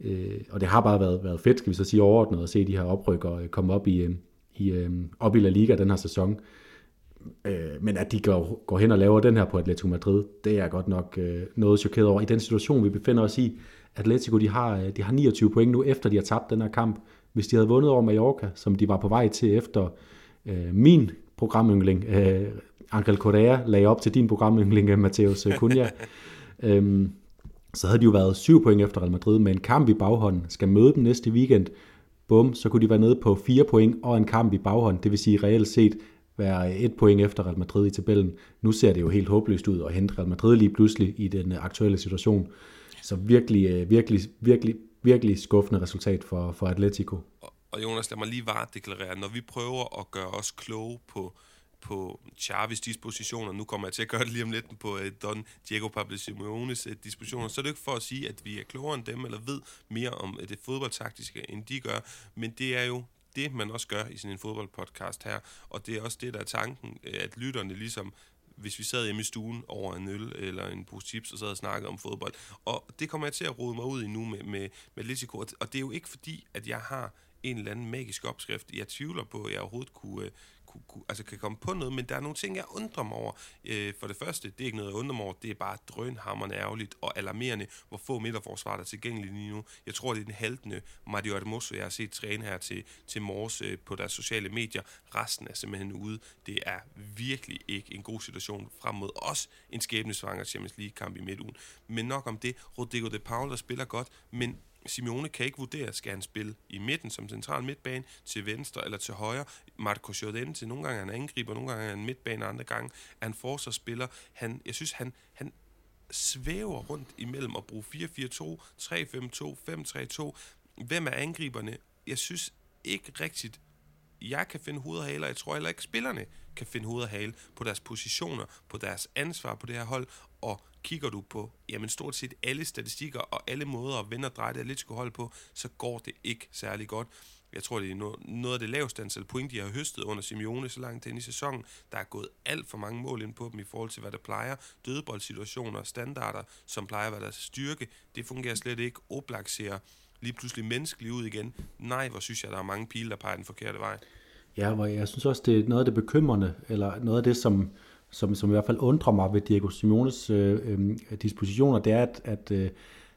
øh, og det har bare været, været fedt, skal vi så sige, overordnet at se de her oprykker øh, komme op i, øh, i, øh, op i La Liga den her sæson. Øh, men at de går, går hen og laver den her på Atletico Madrid, det er godt nok øh, noget chokeret over. I den situation, vi befinder os i, Atletico de har, øh, de har 29 point nu, efter de har tabt den her kamp. Hvis de havde vundet over Mallorca, som de var på vej til efter øh, min programyngling, øh, Angel Correa lagde op til din programyndling, Mateus Cunha, øhm, så havde de jo været syv point efter Real Madrid med en kamp i baghånden, skal møde dem næste weekend, bum, så kunne de være nede på fire point og en kamp i baghånd, det vil sige reelt set være et point efter Real Madrid i tabellen. Nu ser det jo helt håbløst ud at hente Real Madrid lige pludselig i den øh, aktuelle situation. Så virkelig, øh, virkelig, virkelig, virkelig skuffende resultat for, for Atletico. Og Jonas, lad mig lige vare deklarere, når vi prøver at gøre os kloge på på Chavis dispositioner, nu kommer jeg til at gøre det lige om lidt på uh, Don Diego Pablo Simeones uh, dispositioner, så er det ikke for at sige, at vi er klogere end dem, eller ved mere om uh, det fodboldtaktiske, end de gør, men det er jo det, man også gør i sådan en fodboldpodcast her, og det er også det, der er tanken, øh, at lytterne ligesom hvis vi sad hjemme i stuen over en øl eller en pose chips og sad og snakkede om fodbold. Og det kommer jeg til at rode mig ud i nu med, med, med Litico. Og det er jo ikke fordi, at jeg har en eller anden magisk opskrift. Jeg tvivler på, at jeg overhovedet kunne, øh, kunne, kunne, altså kan komme på noget, men der er nogle ting, jeg undrer mig over. Øh, for det første, det er ikke noget, jeg undrer mig over, det er bare drønhammerne ærgerligt og alarmerende, hvor få midterforsvar der er tilgængelige lige nu. Jeg tror, det er den haltende Mario Hermoso, jeg har set træne her til, til morges øh, på deres sociale medier. Resten er simpelthen ude. Det er virkelig ikke en god situation frem mod os, en skæbnesvanger Champions League-kamp i midtugen. Men nok om det. Rodrigo de Paul, der spiller godt, men Simeone kan ikke vurdere, skal han spille i midten som central midtbane, til venstre eller til højre. Marco til nogle gange er han angriber, nogle gange er han midtbane, andre gange er han forsvarsspiller. Han, jeg synes, han, han svæver rundt imellem at bruge 4-4-2, 3-5-2, 5-3-2. Hvem er angriberne? Jeg synes ikke rigtigt, jeg kan finde hoved og hale, og jeg tror heller ikke, spillerne kan finde hoved og hale på deres positioner, på deres ansvar på det her hold, og kigger du på jamen stort set alle statistikker og alle måder at vende og dreje det Atletico hold på, så går det ikke særlig godt. Jeg tror, det er noget af det laveste antal point, de har høstet under Simeone så langt ind i sæsonen. Der er gået alt for mange mål ind på dem i forhold til, hvad det plejer. Dødeboldsituationer, standarder, som plejer at være deres styrke, det fungerer slet ikke. Oblak ser lige pludselig menneskelig ud igen. Nej, hvor synes jeg, der er mange pile, der peger den forkerte vej. Ja, hvor jeg synes også, det er noget af det bekymrende, eller noget af det, som, som, som i hvert fald undrer mig ved Diego Simones øh, øh, dispositioner, det er, at, at, øh,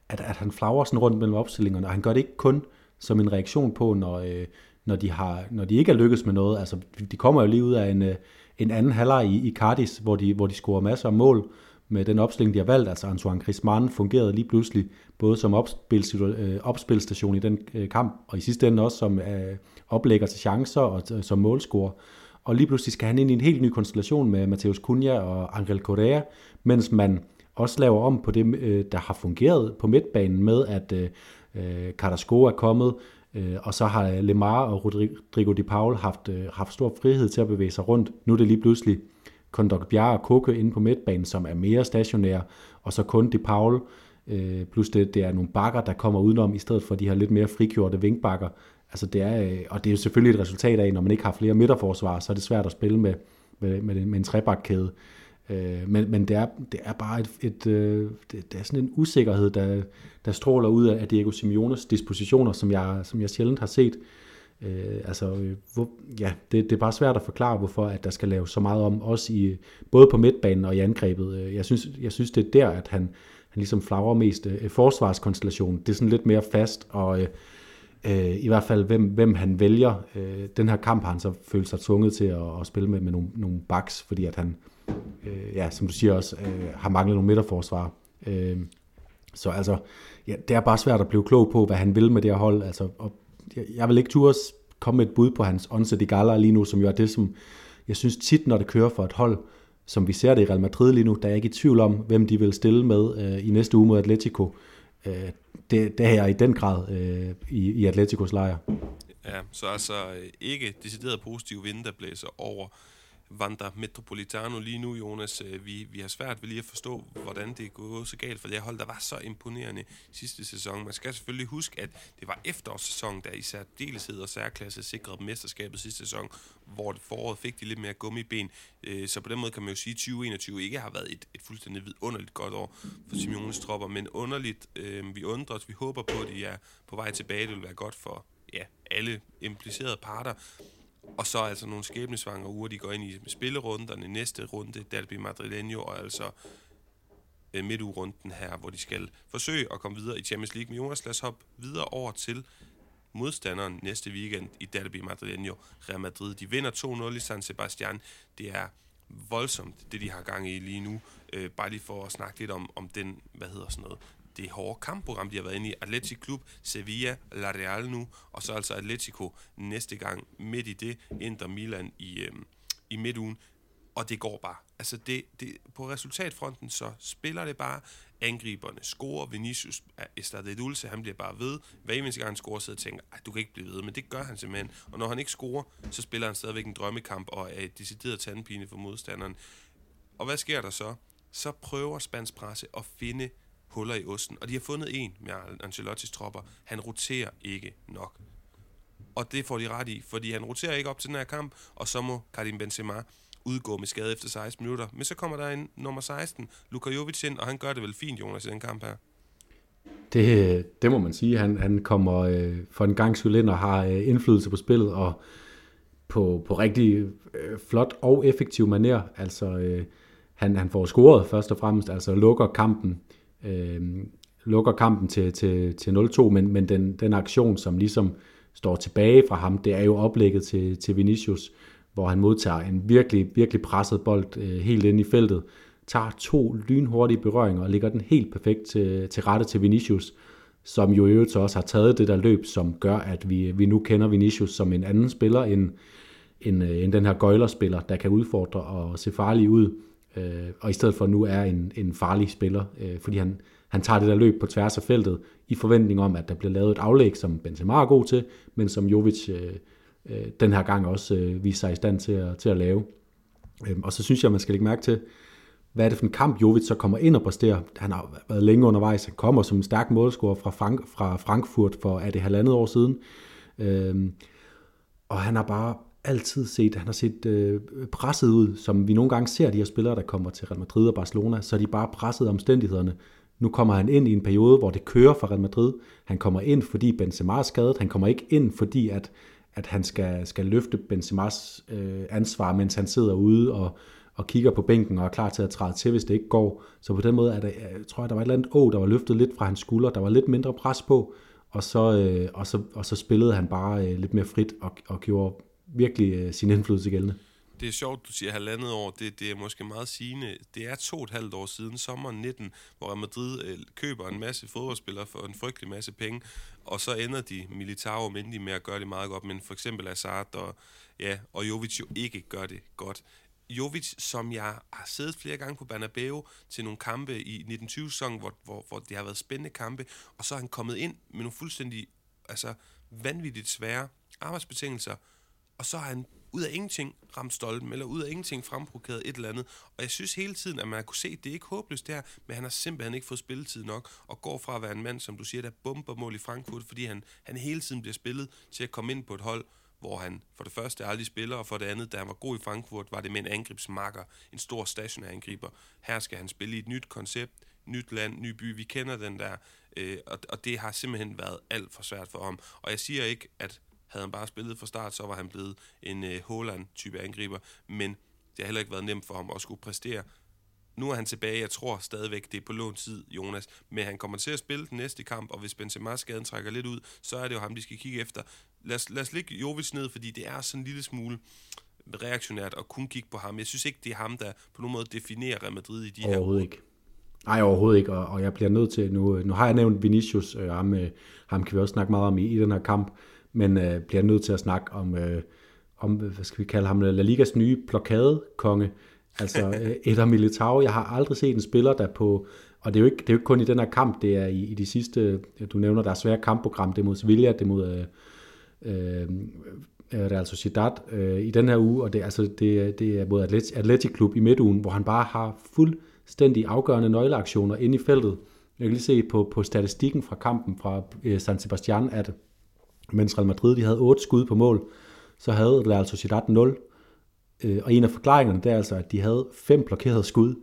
at, at han flager sådan rundt mellem opstillingerne, og han gør det ikke kun som en reaktion på, når, øh, når, de, har, når de ikke er lykkes med noget. Altså, de kommer jo lige ud af en, øh, en anden halvleg i, i Cardis, hvor de, hvor de scorer masser af mål med den opstilling, de har valgt. Altså Antoine Griezmann fungerede lige pludselig både som øh, opspilstation i den øh, kamp, og i sidste ende også som øh, oplægger til chancer og øh, som målscorer og lige pludselig skal han ind i en helt ny konstellation med Mateus Cunha og Angel Correa, mens man også laver om på det, øh, der har fungeret på midtbanen med, at øh, øh Carrasco er kommet, øh, og så har Lemar og Rodrigo de Paul haft, øh, haft stor frihed til at bevæge sig rundt. Nu er det lige pludselig Kondok Bjerre og Koke inde på midtbanen, som er mere stationære, og så kun de Paul, plus det, det er nogle bakker, der kommer udenom, i stedet for de her lidt mere frigjorte vinkbakker, Altså det er, øh, og det er jo selvfølgelig et resultat af, når man ikke har flere midterforsvar, så er det svært at spille med, med, med, med en trebakkæde. Øh, men, men det er, det er bare et, et, øh, det, det er sådan en usikkerhed, der, der stråler ud af Diego Simeones dispositioner, som jeg, som jeg sjældent har set. Øh, altså, øh, hvor, ja, det, det er bare svært at forklare, hvorfor at der skal laves så meget om, også i, både på midtbanen og i angrebet. Øh, jeg synes, jeg synes det er der, at han, han ligesom flagrer mest. Forsvarskonstellationen, det er sådan lidt mere fast, og øh, Øh, i hvert fald, hvem, hvem han vælger. Øh, den her kamp har han så følt sig tvunget til at, at spille med, med nogle, nogle backs, fordi at han, øh, ja, som du siger også, øh, har manglet nogle midterforsvar. Øh, så altså, ja, det er bare svært at blive klog på, hvad han vil med det her hold. Altså, og jeg, jeg vil ikke turde komme med et bud på hans onset i Gala lige nu, som jo er det, som jeg synes tit, når det kører for et hold, som vi ser det i Real Madrid lige nu, der er ikke i tvivl om, hvem de vil stille med øh, i næste uge mod Atletico. Øh, det, det er i den grad øh, i, i Atleticos lejr. Ja, så altså øh, ikke decideret positiv vind, der blæser over Vanda Metropolitano lige nu, Jonas. Øh, vi, vi har svært ved lige at forstå, hvordan det er gået så galt, for det hold, der var så imponerende sidste sæson. Man skal selvfølgelig huske, at det var efterårssæsonen, der i særdeleshed og særklasse sikrede mesterskabet sidste sæson, hvor foråret fik de lidt mere gummiben. Øh, så på den måde kan man jo sige, at 2021 ikke har været et, et fuldstændig vidunderligt godt år for Simeones tropper, men underligt, øh, vi undrer os, vi håber på, at de er på vej tilbage. Det vil være godt for ja, alle implicerede parter. Og så altså nogle skæbnesvanger uger, de går ind i spillerunderne. Næste runde, Dalby Madrileño, og altså øh, midtugrunden her, hvor de skal forsøge at komme videre i Champions League. Men Jonas, lad os hoppe videre over til modstanderen næste weekend i Derby Madrileño, Real Madrid. De vinder 2-0 i San Sebastian. Det er voldsomt, det de har gang i lige nu. Øh, bare lige for at snakke lidt om, om den, hvad hedder sådan noget, det hårde kampprogram, de har været inde i. Atletic Klub, Sevilla, La Real nu, og så altså Atletico næste gang midt i det, Inter Milan i, øh, i midtugen. Og det går bare. Altså det, det, på resultatfronten, så spiller det bare. Angriberne scorer. Vinicius Estade Dulce, han bliver bare ved. Hver eneste gang han scorer, så tænker du kan ikke blive ved. Men det gør han simpelthen. Og når han ikke scorer, så spiller han stadigvæk en drømmekamp og er et decideret tandpine for modstanderen. Og hvad sker der så? Så prøver spansk presse at finde huller i osten. Og de har fundet en med Ancelottis tropper. Han roterer ikke nok. Og det får de ret i, fordi han roterer ikke op til den her kamp, og så må Karim Benzema udgå med skade efter 16 minutter. Men så kommer der en nummer 16, Luka Jovic ind, og han gør det vel fint, Jonas, i den kamp her. Det, det må man sige. Han, han kommer øh, for en gang skyld ind og har øh, indflydelse på spillet, og på, på rigtig øh, flot og effektiv manér. Altså, øh, han, han får scoret først og fremmest, altså lukker kampen øh, lukker kampen til, til, til 0-2, men, men den, den aktion, som ligesom står tilbage fra ham, det er jo oplægget til, til Vinicius, hvor han modtager en virkelig, virkelig presset bold øh, helt ind i feltet, tager to lynhurtige berøringer og lægger den helt perfekt til, til rette til Vinicius, som jo i øvrigt også har taget det der løb, som gør, at vi, vi nu kender Vinicius som en anden spiller end, end, øh, end den her gøjlerspiller, der kan udfordre og se farlig ud øh, og i stedet for nu er en, en farlig spiller, øh, fordi han, han tager det der løb på tværs af feltet i forventning om, at der bliver lavet et aflæg, som Benzema er god til, men som Jovic øh, øh, den her gang også øh, viser sig i stand til at, til at lave. Øh, og så synes jeg, man skal lægge mærke til, hvad er det for en kamp, Jovic så kommer ind og præsterer. Han har været længe undervejs. Han kommer som en stærk målscorer fra, Frank, fra Frankfurt for, er det halvandet år siden. Øh, og han har bare altid set, han har set øh, presset ud, som vi nogle gange ser de her spillere, der kommer til Real Madrid og Barcelona, så er de bare presset omstændighederne. Nu kommer han ind i en periode, hvor det kører for Real Madrid. Han kommer ind, fordi Benzema er skadet. Han kommer ikke ind, fordi at, at han skal, skal løfte Benzemas øh, ansvar, mens han sidder ude og, og kigger på bænken og er klar til at træde til, hvis det ikke går. Så på den måde er der, jeg tror jeg, der var et eller andet å, der var løftet lidt fra hans skulder. Der var lidt mindre pres på, og så, øh, og så, og så spillede han bare øh, lidt mere frit og, og gjorde virkelig øh, sin indflydelse gældende. Det er sjovt, du siger halvandet år. Det, det er måske meget sigende. Det er to og et halvt år siden, sommeren 19, hvor Madrid øh, køber en masse fodboldspillere for en frygtelig masse penge, og så ender de Militao og Mendy med at gøre det meget godt, men for eksempel Hazard og, ja, og Jovic jo ikke gør det godt. Jovic, som jeg har siddet flere gange på Bernabeu til nogle kampe i 1920-sæsonen, hvor, hvor, hvor det har været spændende kampe, og så er han kommet ind med nogle fuldstændig altså, vanvittigt svære arbejdsbetingelser, og så har han ud af ingenting ramt stolpen, eller ud af ingenting fremprovokeret et eller andet. Og jeg synes hele tiden, at man har kunne se, at det er ikke håbløst der, men han har simpelthen ikke fået spilletid nok, og går fra at være en mand, som du siger, der bomber mål i Frankfurt, fordi han, han hele tiden bliver spillet til at komme ind på et hold, hvor han for det første aldrig spiller, og for det andet, da han var god i Frankfurt, var det med en angrebsmarker, en stor stationær angriber. Her skal han spille i et nyt koncept, nyt land, ny by. Vi kender den der, øh, og, og det har simpelthen været alt for svært for ham. Og jeg siger ikke, at havde han bare spillet fra start, så var han blevet en øh, Holland-type angriber, men det har heller ikke været nemt for ham at skulle præstere. Nu er han tilbage, jeg tror stadigvæk, det er på lån tid, Jonas, men han kommer til at spille den næste kamp, og hvis Benzema-skaden trækker lidt ud, så er det jo ham, de skal kigge efter. Lad os, lad os lægge Jovic ned, fordi det er sådan en lille smule reaktionært at kun kigge på ham. Jeg synes ikke, det er ham, der på nogen måde definerer Real Madrid i de her Overhovedet ikke. Nej, overhovedet ikke, og, og jeg bliver nødt til, nu, nu har jeg nævnt Vinicius, øh, ham, øh, ham kan vi også snakke meget om i, i den her kamp, men øh, bliver nødt til at snakke om, øh, om, hvad skal vi kalde ham, La Ligas nye blokadekonge, altså øh, Eder Militao. Jeg har aldrig set en spiller, der på, og det er jo ikke, det er jo ikke kun i den her kamp, det er i, i de sidste, du nævner, der er svære kampprogram, det er mod Sevilla, det er mod øh, øh, Real Sociedad øh, i den her uge, og det, altså, det, det er mod Atletic, Atletic Klub i midtugen, hvor han bare har fuldstændig afgørende nøgleaktioner inde i feltet. Jeg kan lige se på, på statistikken fra kampen fra øh, San Sebastian, at mens Real Madrid de havde 8 skud på mål, så havde Real Sociedad 0. Øh, og en af forklaringerne, det er altså, at de havde fem blokerede skud.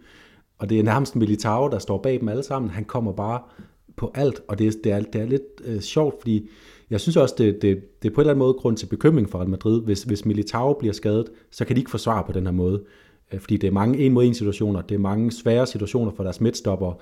Og det er nærmest Militao, der står bag dem alle sammen. Han kommer bare på alt, og det det er, det er lidt øh, sjovt, fordi jeg synes også, det, det, det er på en eller anden måde grund til bekymring for Real Madrid. Hvis, hvis Militao bliver skadet, så kan de ikke forsvare på den her måde. Øh, fordi det er mange en mod en situationer, det er mange svære situationer for deres midtstopper.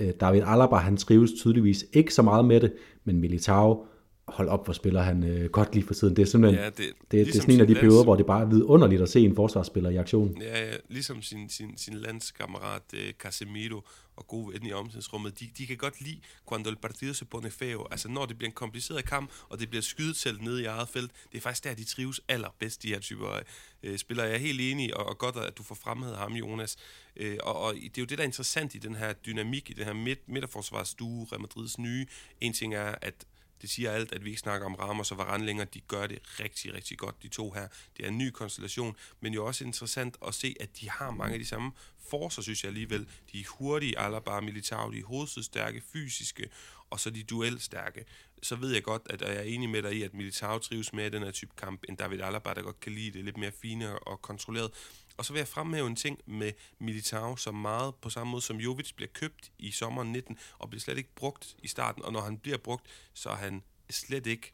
Øh, David Alaba, han trives tydeligvis ikke så meget med det, men Militao, hold op, hvor spiller han øh, godt lige for siden. Det er simpelthen ja, det, det, ligesom det er sådan en af de perioder, hvor det bare er vidunderligt at se en forsvarsspiller i aktion. Ja, ja ligesom sin, sin, sin landskammerat eh, Casemiro og gode ven i omklædningsrummet, de, de kan godt lide, cuando el partido se pone feo, altså når det bliver en kompliceret kamp, og det bliver skydet selv nede i eget felt, det er faktisk der, de trives allerbedst, de her typer øh, spillere. Jeg er helt enig, og, og godt, at du får fremhævet ham, Jonas. Øh, og, og det er jo det, der er interessant i den her dynamik, i den her midt, midterforsvarsstue, Real Madrids nye. En ting er, at det siger alt, at vi ikke snakker om Ramos og Varane længere. De gør det rigtig, rigtig godt, de to her. Det er en ny konstellation, men jo også interessant at se, at de har mange af de samme forser, synes jeg alligevel. De er hurtige, Alaba Militao, de er hovedstødstærke, fysiske, og så de duelstærke. Så ved jeg godt, at jeg er enig med dig i, at Militao trives mere i den her type kamp, end David Alaba, der godt kan lide det lidt mere fine og kontrolleret. Og så vil jeg fremhæve en ting med Militao, som meget på samme måde som Jovic bliver købt i sommeren 19, og bliver slet ikke brugt i starten, og når han bliver brugt, så er han slet ikke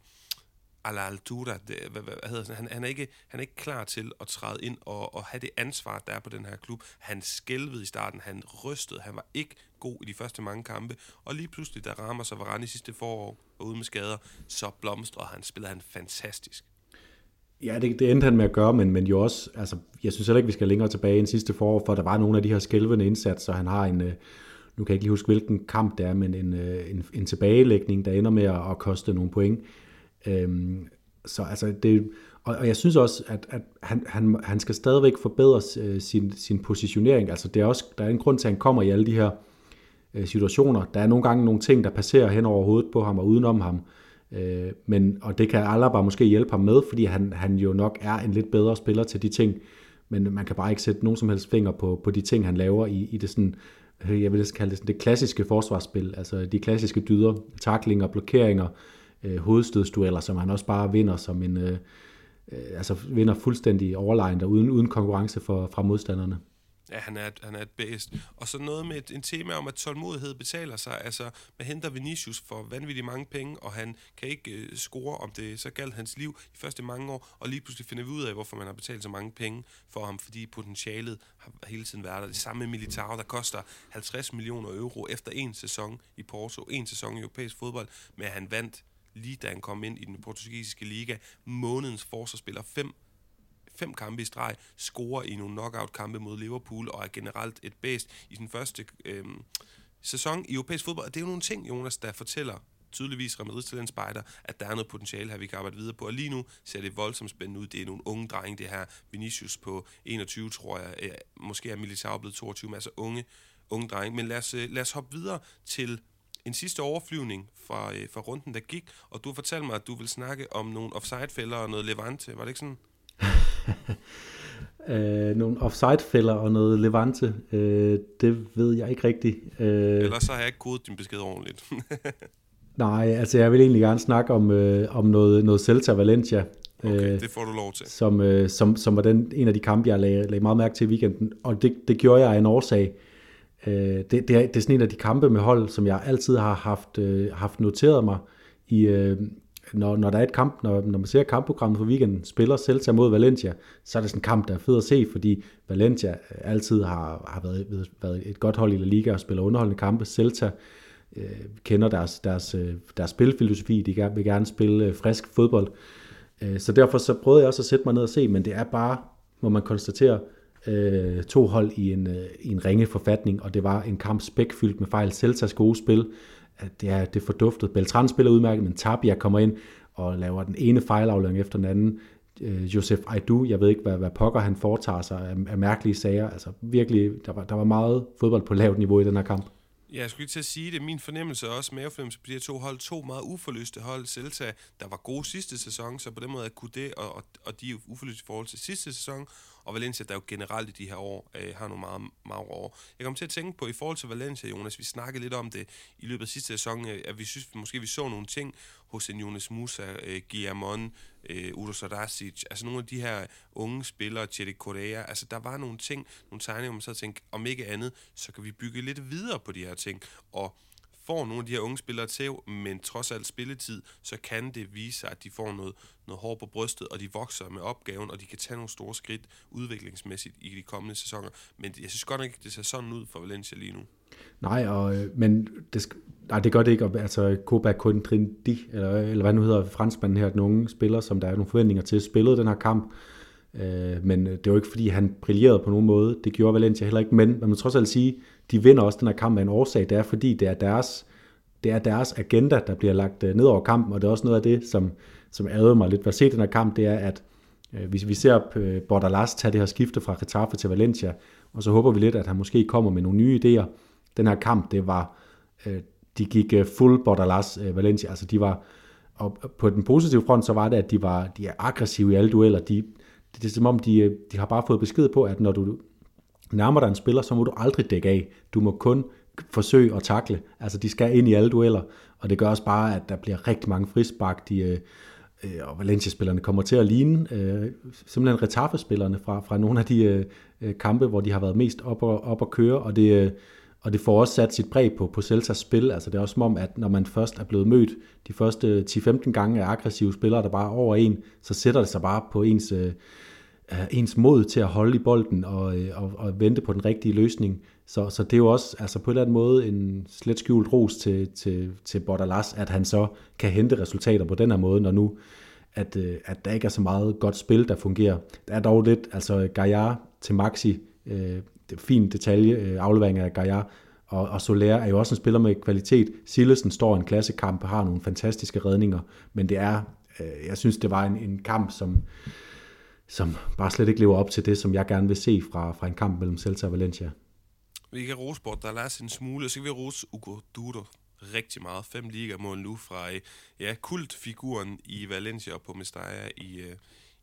a la altura, det, hvad, hvad, hvad hedder? Han, han, er ikke, han er ikke klar til at træde ind og, og have det ansvar, der er på den her klub. Han skælvede i starten, han rystede, han var ikke god i de første mange kampe, og lige pludselig, der rammer sig Varane i sidste forår og ude med skader, så blomstrer han, spiller han fantastisk. Ja, det, det endte han med at gøre, men, men jo også, altså, jeg synes heller ikke, vi skal længere tilbage end sidste forår, for der var nogle af de her skælvende indsatser. Han har en, øh, nu kan jeg ikke lige huske, hvilken kamp det er, men en, øh, en, en tilbagelægning, der ender med at, at koste nogle point. Øhm, så altså, det, og, og jeg synes også, at, at han, han, han skal stadigvæk forbedre øh, sin, sin positionering. Altså, det er også, der er en grund til, at han kommer i alle de her øh, situationer. Der er nogle gange nogle ting, der passerer hen over hovedet på ham og udenom ham. Øh, men, og det kan Alaba måske hjælpe ham med, fordi han, han jo nok er en lidt bedre spiller til de ting, men man kan bare ikke sætte nogen som helst finger på, på de ting, han laver i, i det sådan, jeg vil kalde det sådan det klassiske forsvarsspil, altså de klassiske dyder, taklinger, blokeringer, øh, Øh, hovedstødsdueller, som han også bare vinder som en, øh, øh altså vinder fuldstændig overlegnet uden, uden konkurrence for, fra modstanderne. Ja, han er, han er et bedst. Og så noget med et, en tema om, at tålmodighed betaler sig. Altså, man henter Vinicius for vanvittigt mange penge, og han kan ikke øh, score, om det så galt hans liv i første mange år, og lige pludselig finder vi ud af, hvorfor man har betalt så mange penge for ham, fordi potentialet har hele tiden været der. Det samme med Militao, der koster 50 millioner euro efter en sæson i Porto, en sæson i europæisk fodbold, men han vandt lige da han kom ind i den portugisiske liga, månedens forsvarsspiller, fem fem kampe i streg, scorer i nogle knockout-kampe mod Liverpool, og er generelt et bedst i sin første øh, sæson i europæisk fodbold. Og det er jo nogle ting, Jonas, der fortæller tydeligvis Real Madrid Talent Spider, at der er noget potentiale her, vi kan arbejde videre på. Og lige nu ser det voldsomt spændende ud. Det er nogle unge drenge, det her. Vinicius på 21, tror jeg. Måske er Militao blevet 22, men altså unge, unge drenge. Men lad os, øh, lad os hoppe videre til en sidste overflyvning fra, øh, fra runden, der gik. Og du fortalte mig, at du vil snakke om nogle offside-fælder og noget Levante. Var det ikke sådan? øh, nogle offside-fælder og noget Levante, øh, det ved jeg ikke rigtigt. Øh, Ellers så har jeg ikke kodet din besked ordentligt. nej, altså jeg vil egentlig gerne snakke om, øh, om noget, noget Celta Valencia. Okay, øh, det får du lov til. Som, øh, som, som var den, en af de kampe, jeg lagde, lagde meget mærke til i weekenden. Og det, det gjorde jeg af en årsag. Øh, Øh, det, det, er, det er sådan en af de kampe med hold, som jeg altid har haft, øh, haft noteret mig i, øh, når, når der er et kamp, når, når man ser kampprogrammet for weekenden, spiller Celta mod Valencia, så er det sådan en kamp, der er fed at se, fordi Valencia øh, altid har, har været, været et godt hold i La Liga og spiller underholdende kampe. Celta øh, kender deres, deres, øh, deres spilfilosofi, de vil gerne spille øh, frisk fodbold. Øh, så derfor så prøvede jeg også at sætte mig ned og se, men det er bare, må man konstatere, øh, to hold i en, øh, i en ringe forfatning, og det var en kamp spækfyldt med fejl. Celtas gode spil, at det er, det er forduftet. Beltran spiller udmærket, men Tapia kommer ind og laver den ene fejlaflevering efter den anden. Øh, Josef Aidu, jeg ved ikke, hvad, hvad pokker han foretager sig af, af mærkelige sager. Altså virkelig, der var, der var meget fodbold på lavt niveau i den her kamp. Ja, jeg skulle lige til at sige det. Min fornemmelse er også, mavefornemmelse på de her to hold, to meget uforløste hold. Celta, der var gode sidste sæson, så på den måde kunne det, og, og, og de er uforløste i forhold til sidste sæson, og Valencia, der jo generelt i de her år øh, har nogle meget magre år. Jeg kom til at tænke på, i forhold til Valencia, Jonas, vi snakkede lidt om det i løbet af sidste sæson, øh, at vi synes, måske vi så nogle ting hos en Jonas Musa, øh, Guillermon, øh, Udo Sarasic, altså nogle af de her unge spillere, Chedi Correa, altså der var nogle ting, nogle tegninger, hvor man så tænkte, om ikke andet, så kan vi bygge lidt videre på de her ting, og får nogle af de her unge spillere til, men trods alt spilletid, så kan det vise sig, at de får noget, noget hår på brystet, og de vokser med opgaven, og de kan tage nogle store skridt udviklingsmæssigt i de kommende sæsoner. Men jeg synes godt nok ikke, det ser sådan ud for Valencia lige nu. Nej, og, øh, men det, nej, det gør det ikke. Altså, Koba Kundrindi, eller, eller hvad nu hedder franskmanden her, den unge spiller, som der er nogle forventninger til, spillede den her kamp. Øh, men øh, det var ikke, fordi han brillerede på nogen måde. Det gjorde Valencia heller ikke. Men man må trods alt sige, de vinder også den her kamp af en årsag. Det er, fordi det er deres, det er deres agenda, der bliver lagt øh, ned over kampen, og det er også noget af det, som, som ærede mig lidt ved at se den her kamp, det er, at øh, hvis vi ser øh, Bordalas tage det her skifte fra Getafe til Valencia, og så håber vi lidt, at han måske kommer med nogle nye idéer. Den her kamp, det var, de gik fuld Bordalas Valencia, altså de var, og på den positive front, så var det, at de var de er aggressive i alle dueller. De, det er som om, de, de har bare fået besked på, at når du nærmer dig en spiller, så må du aldrig dække af. Du må kun forsøge at takle. Altså, de skal ind i alle dueller, og det gør også bare, at der bliver rigtig mange frisbak. De, øh, øh, og Valencia-spillerne kommer til at ligne øh, simpelthen Retaffe-spillerne fra, fra nogle af de øh, øh kampe, hvor de har været mest op og, op og køre, og det, øh, og det får også sat sit præg på, på Celtas spil. Altså det er også som om, at når man først er blevet mødt de første 10-15 gange af aggressive spillere, der bare er over en, så sætter det sig bare på ens, øh, Øh, ens mod til at holde i bolden og, øh, og, og vente på den rigtige løsning. Så, så det er jo også altså på en eller anden måde en slet skjult ros til, til, til Bordalas, at han så kan hente resultater på den her måde, når nu at, øh, at der ikke er så meget godt spil, der fungerer. Der er dog lidt, altså Gaia til Maxi, øh, det fin detalje, øh, aflevering af Gaia, og, og Soler er jo også en spiller med kvalitet. Sillesen står i en klassekamp og har nogle fantastiske redninger, men det er, øh, jeg synes, det var en, en kamp, som, som bare slet ikke lever op til det, som jeg gerne vil se fra, fra en kamp mellem Celta og Valencia. Vi kan rose Bort, der er en smule, så kan vi rose Ugo Dudo rigtig meget. Fem ligamål nu fra øh, ja, kultfiguren i Valencia og på Mestalla i, øh,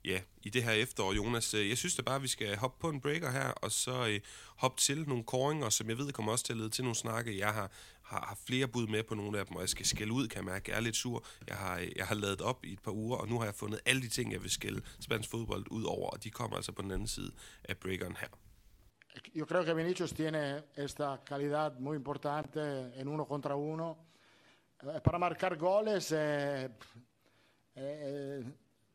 ja, i det her efterår, Jonas. Øh, jeg synes da bare, at vi skal hoppe på en breaker her, og så øh, hoppe til nogle koringer, som jeg ved kommer også til at lede til nogle snakke. Jeg har, har, har flere bud med på nogle af dem, og jeg skal skælde ud, kan jeg mærke. Jeg er lidt sur. Jeg har, jeg har lavet op i et par uger, og nu har jeg fundet alle de ting, jeg vil skælde spansk fodbold ud over, og de kommer altså på den anden side af breakeren her. Yo creo que Vinicius tiene esta calidad muy importante en uno contra uno. Eh, para marcar goles, eh, eh,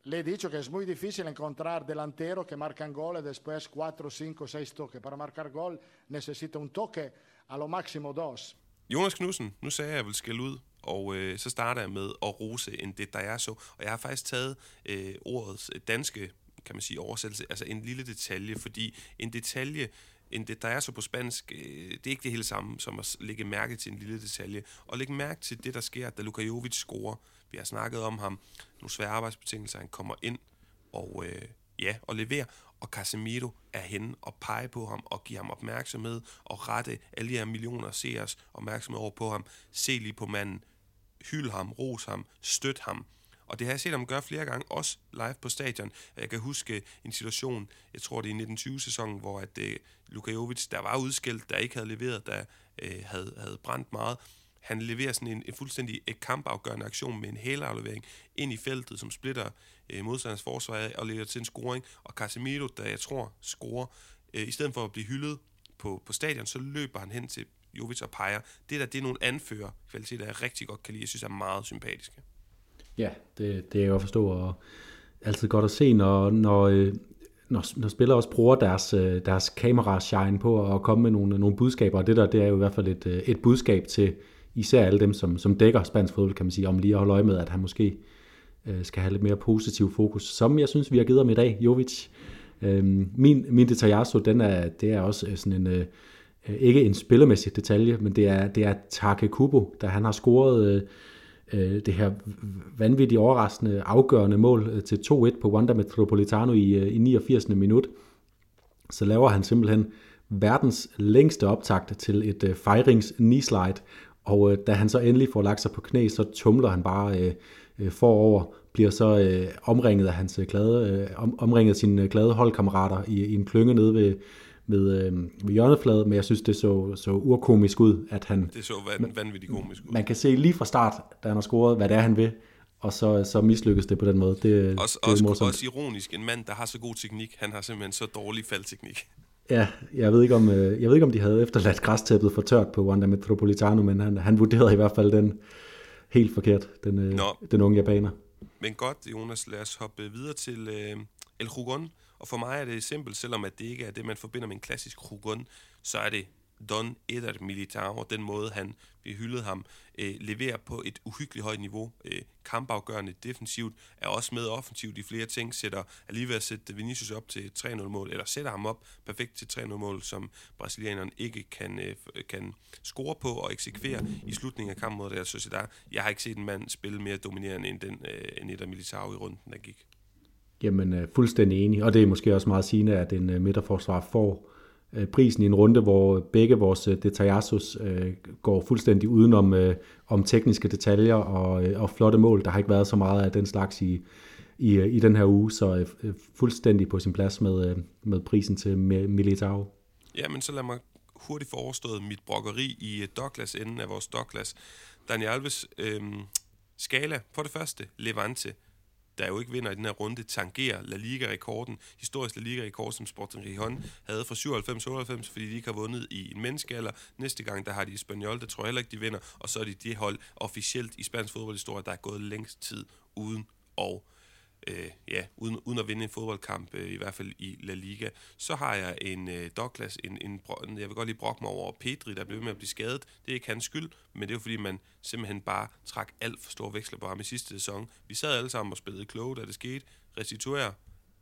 le he dicho que es muy difícil encontrar delantero que marcan goles después 4, 5, 6 toques. Para marcar gol necesita un toque, a lo máximo dos. Jonas Knudsen, nu sagde jeg, at jeg vil skælde ud, og øh, så starter jeg med at rose en det, der er så. Og jeg har faktisk taget øh, ordets danske kan man sige, oversættelse, altså en lille detalje, fordi en detalje, en det, der er så på spansk, øh, det er ikke det hele samme som at lægge mærke til en lille detalje. Og lægge mærke til det, der sker, da Luka Jovic scorer. Vi har snakket om ham, nogle svære arbejdsbetingelser, han kommer ind og, øh, ja, og leverer, og Casemiro er henne og pege på ham og give ham opmærksomhed og rette alle de her millioner seers opmærksomhed over på ham. Se lige på manden, hyld ham, ros ham, støt ham. Og det har jeg set ham gøre flere gange, også live på stadion. Jeg kan huske en situation, jeg tror det er i 1920-sæsonen, hvor at, øh, Luka Jovic, der var udskilt, der ikke havde leveret, der øh, havde, havde brændt meget. Han leverer sådan en, en fuldstændig et kampafgørende aktion med en hælaflevering ind i feltet, som splitter øh, modstanders forsvar og leder til en scoring. Og Casemiro, der jeg tror scorer, øh, i stedet for at blive hyldet på, på stadion, så løber han hen til Jovic og peger. Det der, det er nogle anfører kvaliteter, jeg rigtig godt kan lide. Jeg synes er meget sympatiske. Ja, det, det er jeg jo forstå, og altid godt at se, når, når, øh, når, når spillere også bruger deres, øh, deres kamera-shine på at komme med nogle, nogle budskaber, og det der, det er jo i hvert fald et, et budskab til især alle dem, som, som dækker spansk fodbold, kan man sige, om lige at holde øje med, at han måske øh, skal have lidt mere positiv fokus, som jeg synes, vi har givet ham i dag, Jovic. Øhm, min, min detaljasso, den er, det er også øh, sådan en, øh, ikke en spillermæssig detalje, men det er, det er Take Kubo, da han har scoret øh, det her vanvittigt overraskende, afgørende mål til 2-1 på Wanda Metropolitano i, i 89. minut, så laver han simpelthen verdens længste optakt til et øh, fejrings slide og øh, da han så endelig får lagt sig på knæ, så tumler han bare øh, øh, forover, bliver så øh, omringet af hans øh, glade, øh, om, omringet af sine glade holdkammerater i, i en klynge nede ved, med, øh, ved hjørnefladet, men jeg synes, det så, så urkomisk ud, at han... Det så van, vanvittigt komisk ud. Man kan se lige fra start, da han har scoret, hvad det er, han vil, og så, så mislykkes det på den måde. Det, også, det er også, også ironisk, en mand, der har så god teknik, han har simpelthen så dårlig faldteknik. Ja, jeg ved ikke om, øh, jeg ved ikke, om de havde efterladt græstæppet for tørt på Wanda Metropolitano, men han, han vurderede i hvert fald den helt forkert, den, øh, den unge japaner. Men godt, Jonas, lad os hoppe videre til øh, El Hugon. Og for mig er det simpelt, selvom at det ikke er det, man forbinder med en klassisk Hugon, så er det Don Eder Militao, og den måde, han, vi hyldede ham, øh, leverer på et uhyggeligt højt niveau. Øh, kampafgørende defensivt, er også med offensivt i flere ting, sætter alligevel at sætte Vinicius op til 3-0-mål, eller sætter ham op perfekt til 3-0-mål, som brasilianeren ikke kan, øh, øh, kan score på og eksekvere i slutningen af kampen mod Real Sociedad. Jeg har ikke set en mand spille mere dominerende end, den, øh, end Eder Militao i runden, der gik. Jamen, øh, fuldstændig enig, og det er måske også meget sigende, at en øh, midterforsvar får øh, Øh, prisen i en runde, hvor begge vores øh, detaljasos øh, går fuldstændig udenom øh, om tekniske detaljer og, øh, og flotte mål. Der har ikke været så meget af den slags i, i, i den her uge, så øh, fuldstændig på sin plads med, øh, med prisen til Militao. Ja, men så lad mig hurtigt få overstået mit brokkeri i øh, Douglas enden af vores Douglas. Daniel Alves øh, skala, for det første, Levante der jo ikke vinder i den her runde, tangerer La Liga-rekorden, historisk La Liga-rekord, som Sporting Gijon havde fra 97-98, fordi de ikke har vundet i en menneskealder. Næste gang, der har de Espanyol, det tror jeg heller ikke, de vinder, og så er de det hold officielt i spansk fodboldhistorie, der er gået længst tid uden og øh, ja, uden, uden at vinde en fodboldkamp, øh, i hvert fald i La Liga. Så har jeg en øh, Douglas, en, en, en, jeg vil godt lige brokke mig over Pedri, der blev med at blive skadet. Det er ikke hans skyld, men det er jo fordi, man simpelthen bare trak alt for store veksler på ham i sidste sæson. Vi sad alle sammen og spillede kloge, da det skete. Restituere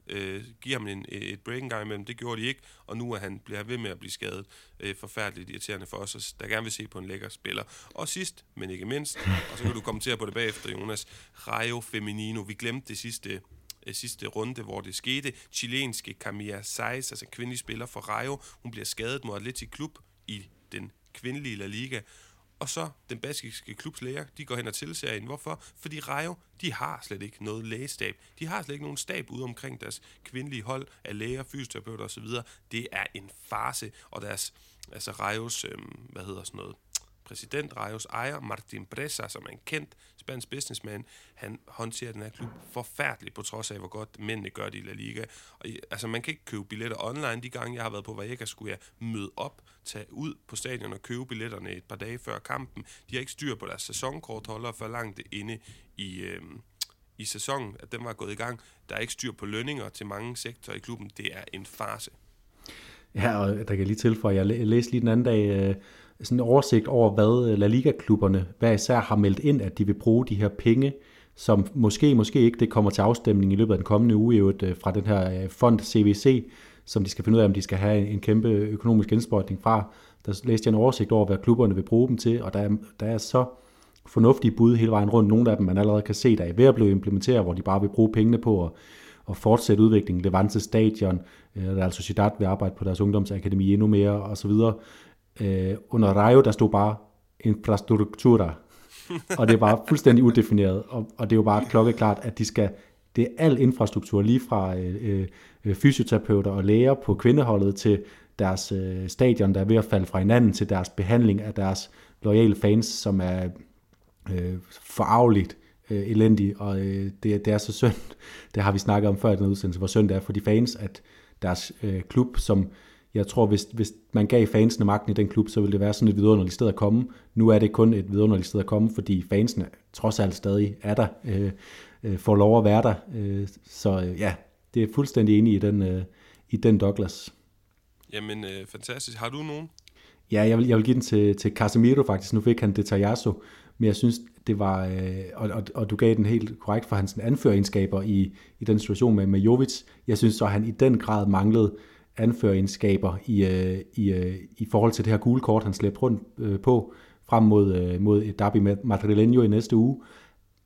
øh, give ham en, et break en gang imellem. Det gjorde de ikke, og nu er han, bliver ved med at blive skadet. Øh, forfærdeligt irriterende for os, der gerne vil se på en lækker spiller. Og sidst, men ikke mindst, og så kan du kommentere på det bagefter, Jonas, Rayo Feminino. Vi glemte det sidste øh, sidste runde, hvor det skete. Chilenske Camilla Saiz, altså kvindelig spiller for Rayo, hun bliver skadet mod Atletic Klub i den kvindelige La Liga. Og så den baskiske klubs læger, de går hen og tilser hende. Hvorfor? Fordi Rayo, de har slet ikke noget lægestab. De har slet ikke nogen stab ude omkring deres kvindelige hold af læger, fysioterapeuter osv. Det er en farse, og deres, altså Rayos, øhm, hvad hedder sådan noget, præsident Rayos ejer, Martin Bresa, som er en kendt spansk businessman, han håndterer den her klub forfærdeligt, på trods af, hvor godt mændene gør det i La Liga. Og, altså, man kan ikke købe billetter online. De gange, jeg har været på Vallecas, skulle jeg møde op, tage ud på stadion og købe billetterne et par dage før kampen. De har ikke styr på deres sæsonkortholdere for langt inde i, øh, i sæsonen, at den var gået i gang. Der er ikke styr på lønninger til mange sektorer i klubben. Det er en farse. Ja, og der kan lige tilføje, jeg læste lige den anden dag øh, sådan en oversigt over, hvad øh, La Liga-klubberne hver især har meldt ind, at de vil bruge de her penge, som måske, måske ikke det kommer til afstemning i løbet af den kommende uge, jo øh, fra den her øh, fond CVC, som de skal finde ud af, om de skal have en kæmpe økonomisk indsprøjtning fra. Der læste jeg en oversigt over, hvad klubberne vil bruge dem til, og der er, der er så fornuftige bud hele vejen rundt. Nogle af dem, man allerede kan se, der er ved at blive implementeret, hvor de bare vil bruge pengene på at, at fortsætte udviklingen. Levante Stadion, der er altså Sociedad vil arbejde på deres ungdomsakademi endnu mere, og så videre. Øh, under Rayo, der stod bare infrastruktura, og det er bare fuldstændig udefineret, og, og det er jo bare klokkeklart, at de skal, det er al infrastruktur, lige fra øh, øh, fysioterapeuter og læger på kvindeholdet til deres øh, stadion, der er ved at falde fra hinanden, til deres behandling af deres loyale fans, som er øh, forarveligt øh, elendig, og øh, det, det er så synd, det har vi snakket om før i den udsendelse, hvor synd det er for de fans, at deres øh, klub, som jeg tror, hvis, hvis man gav fansene magten i den klub, så ville det være sådan et vidunderligt sted at komme. Nu er det kun et vidunderligt sted at komme, fordi fansene trods alt stadig er der, øh, øh, får lov at være der. Øh, så øh, ja, det er fuldstændig enig i den, øh, i den Douglas. Jamen, øh, fantastisk. Har du nogen? Ja, jeg vil, jeg vil give den til, til Casemiro faktisk. Nu fik han Detajasso, men jeg synes, det var, øh, og, og, og du gav den helt korrekt for hans anføregenskaber i, i den situation med, med Jovic. Jeg synes så, han i den grad manglede anføregenskaber i, øh, i, øh, i forhold til det her gule kort, han slæbte rundt øh, på frem mod, øh, mod et derby med Madrileño i næste uge.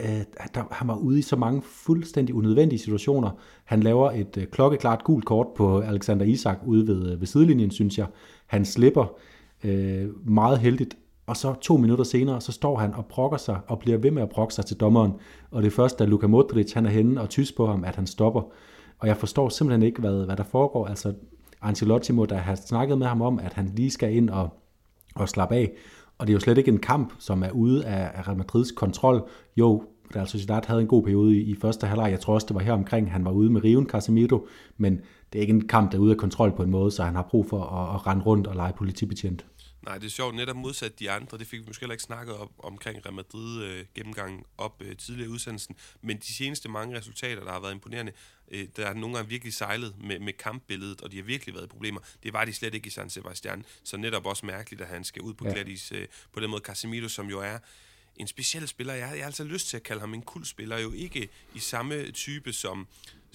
øh, der, han var ude i så mange fuldstændig unødvendige situationer. Han laver et øh, klokkeklart gult kort på Alexander Isak ude ved, øh, ved sidelinjen, synes jeg. Han slipper øh, meget heldigt, og så to minutter senere, så står han og brokker sig, og bliver ved med at brokke sig til dommeren. Og det er først, da Luka Modric han er henne og tys på ham, at han stopper. Og jeg forstår simpelthen ikke, hvad, hvad der foregår. Altså, Ancelotti må da have snakket med ham om, at han lige skal ind og, og slappe af. Og det er jo slet ikke en kamp, som er ude af Real Madrids kontrol. Jo, Real Sociedad havde en god periode i, i første halvleg. Jeg tror også, det var her omkring, han var ude med Riven Casemiro, men det er ikke en kamp, der er ude af kontrol på en måde, så han har brug for at, at rende rundt og lege politibetjent. Nej, det er sjovt. Netop modsat de andre, det fik vi måske heller ikke snakket op, omkring Real Madrid øh, gennemgangen op øh, tidligere i udsendelsen. Men de seneste mange resultater, der har været imponerende, øh, der er nogle gange virkelig sejlet med, med kampbilledet, og de har virkelig været problemer. Det var de slet ikke i San Sebastian. Så netop også mærkeligt, at han skal ud på ja. Gladys øh, på den måde. Casemiro, som jo er en speciel spiller. Jeg, jeg har altså lyst til at kalde ham en kul spiller, jo ikke i samme type som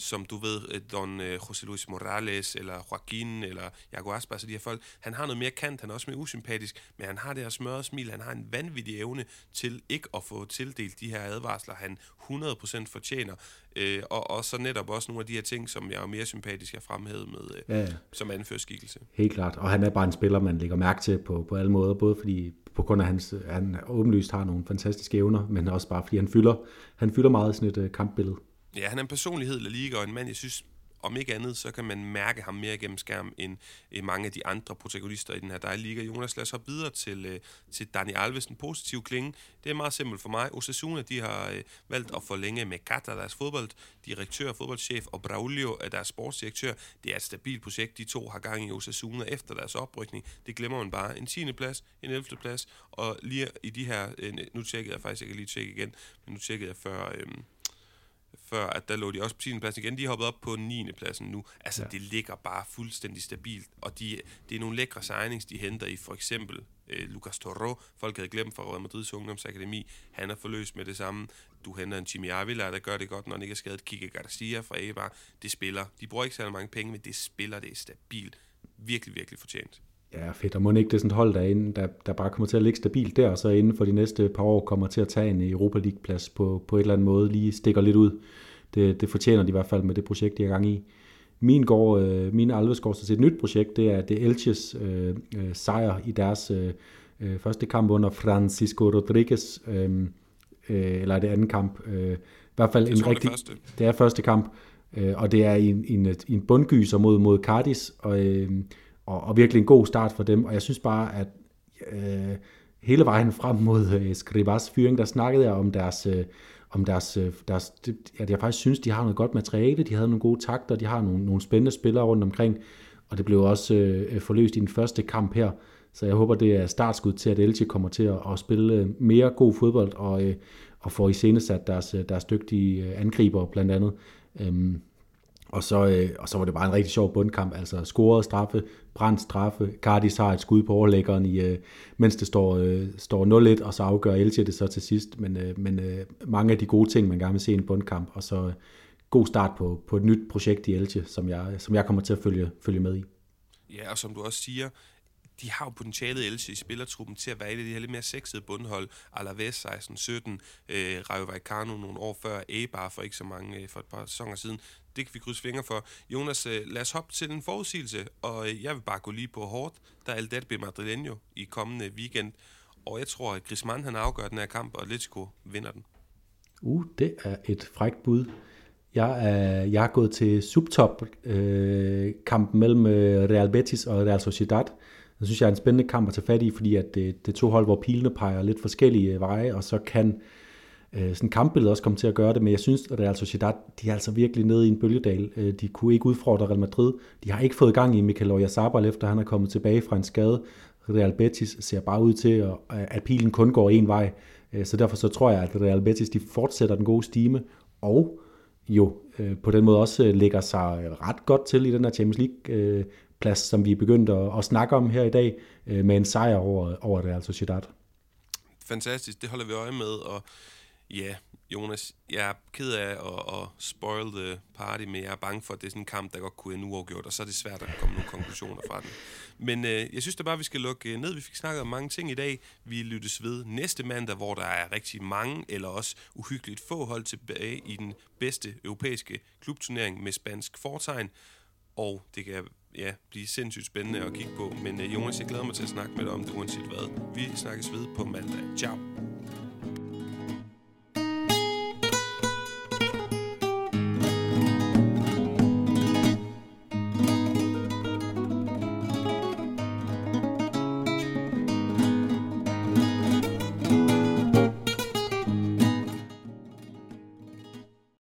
som du ved, øh, Don uh, José Luis Morales, eller Joaquin, eller Jago Aspas, altså de her folk, han har noget mere kant, han er også mere usympatisk, men han har det her smørrede smil, han har en vanvittig evne til ikke at få tildelt de her advarsler, han 100% fortjener, uh, og, og så netop også nogle af de her ting, som jeg er mere sympatisk har fremhævet med, uh, ja, ja. som anførskikkelse. Helt klart, og han er bare en spiller, man lægger mærke til på, på alle måder, både fordi på grund af hans, han åbenlyst har nogle fantastiske evner, men også bare fordi han fylder, han fylder meget i sådan et uh, kampbillede. Ja, han er en personlighed i La Liga, og en mand, jeg synes, om ikke andet, så kan man mærke ham mere gennem skærm end, mange af de andre protagonister i den her dejlige liga. Jonas, lad os hoppe videre til, øh, til Dani Alves, en positiv klinge. Det er meget simpelt for mig. Osasuna, de har øh, valgt at forlænge med Kata, deres fodbolddirektør og fodboldchef, og Braulio, øh, deres sportsdirektør. Det er et stabilt projekt, de to har gang i Osasuna efter deres oprykning. Det glemmer man bare. En 10. plads, en 11. plads, og lige i de her, øh, nu tjekkede jeg faktisk, jeg kan lige tjekke igen, men nu tjekkede jeg før... Øh, før, at der lå de også på 10. pladsen igen. De er hoppet op på 9. pladsen nu. Altså, ja. det ligger bare fuldstændig stabilt. Og de, det er nogle lækre signings, de henter i for eksempel øh, Lucas Toro. Folk havde glemt fra Real Madrids Ungdomsakademi. Han er forløst med det samme. Du henter en Jimmy Avila, der gør det godt, når han ikke er skadet. Kike Garcia fra Eibar. Det spiller. De bruger ikke særlig mange penge, men det spiller. Det er stabilt. Virkelig, virkelig fortjent. Ja, fedt. Og må ikke det er sådan et hold derinde, der, der bare kommer til at ligge stabilt der, og så inden for de næste par år kommer til at tage en Europa League-plads på, på et eller andet måde, lige stikker lidt ud. Det, det fortjener de i hvert fald med det projekt, de er gang i. Min, går, øh, min Alves går så til et nyt projekt, det er det Elches øh, øh, sejr i deres øh, øh, første kamp under Francisco Rodriguez, øh, øh, eller det andet kamp. Øh, I hvert fald en rigtig, det, det er første kamp, øh, og det er en, en, en bundgyser mod, mod Cardis, og, øh, og, og virkelig en god start for dem, og jeg synes bare, at øh, hele vejen frem mod øh, Skribas fyring, der snakkede jeg om deres, øh, om deres, øh, deres at jeg faktisk synes, de har noget godt materiale, de havde nogle gode takter, de har nogle, nogle spændende spillere rundt omkring, og det blev også øh, forløst i den første kamp her, så jeg håber, det er startskud til, at Elche kommer til at, at spille øh, mere god fodbold og, øh, og få iscenesat deres, øh, deres dygtige øh, angriber blandt andet. Øhm, og så, øh, og så var det bare en rigtig sjov bundkamp, altså scoret straffe, brændt straffe, Cardis har et skud på overlæggeren, i, øh, mens det står, øh, står 0-1, og så afgør Elche det så til sidst, men, øh, men øh, mange af de gode ting, man gerne vil se i en bundkamp, og så øh, god start på, på et nyt projekt i Elche, som jeg, som jeg kommer til at følge, følge med i. Ja, og som du også siger, de har jo potentialet Elche i spillertruppen til at være et af de her lidt mere sexede bundhold. Alaves 16-17, øh, Rayo Vallecano nogle år før, Eibar for ikke så mange, øh, for et par sæsoner siden. Det kan vi krydse fingre for. Jonas, øh, lad os hoppe til en forudsigelse, og øh, jeg vil bare gå lige på hårdt. Der er El Derby Madrileño i kommende weekend, og jeg tror, at Griezmann han afgør den her kamp, og Atletico vinder den. Uh, det er et frækt bud. Jeg er, jeg er gået til subtop-kampen øh, mellem øh, Real Betis og Real Sociedad. Det synes jeg er en spændende kamp at tage fat i, fordi at det, det er to hold, hvor pilene peger lidt forskellige øh, veje, og så kan øh, sådan kampbilledet også komme til at gøre det, men jeg synes, at Real Sociedad, de er altså virkelig nede i en bølgedal. Øh, de kunne ikke udfordre Real Madrid. De har ikke fået gang i Mikel Oyarzabal, efter han er kommet tilbage fra en skade. Real Betis ser bare ud til, øh, at pilen kun går en vej. Øh, så derfor så tror jeg, at Real Betis de fortsætter den gode stime, og jo øh, på den måde også øh, lægger sig ret godt til i den her Champions League plads, som vi er begyndt at, at snakke om her i dag, øh, med en sejr over, over det, altså Sociedad. Fantastisk, det holder vi øje med, og Ja, Jonas, jeg er ked af at, at spoil the party, men jeg er bange for, at det er sådan en kamp, der godt kunne ende uafgjort, og så er det svært at komme nogle konklusioner fra den. Men øh, jeg synes da bare, vi skal lukke øh, ned. Vi fik snakket om mange ting i dag. Vi lyttes ved næste mandag, hvor der er rigtig mange, eller også uhyggeligt få hold tilbage i den bedste europæiske klubturnering med spansk fortegn. Og det kan ja, blive sindssygt spændende at kigge på. Men øh, Jonas, jeg glæder mig til at snakke med dig om det, uanset hvad. Vi snakkes ved på mandag. Ciao.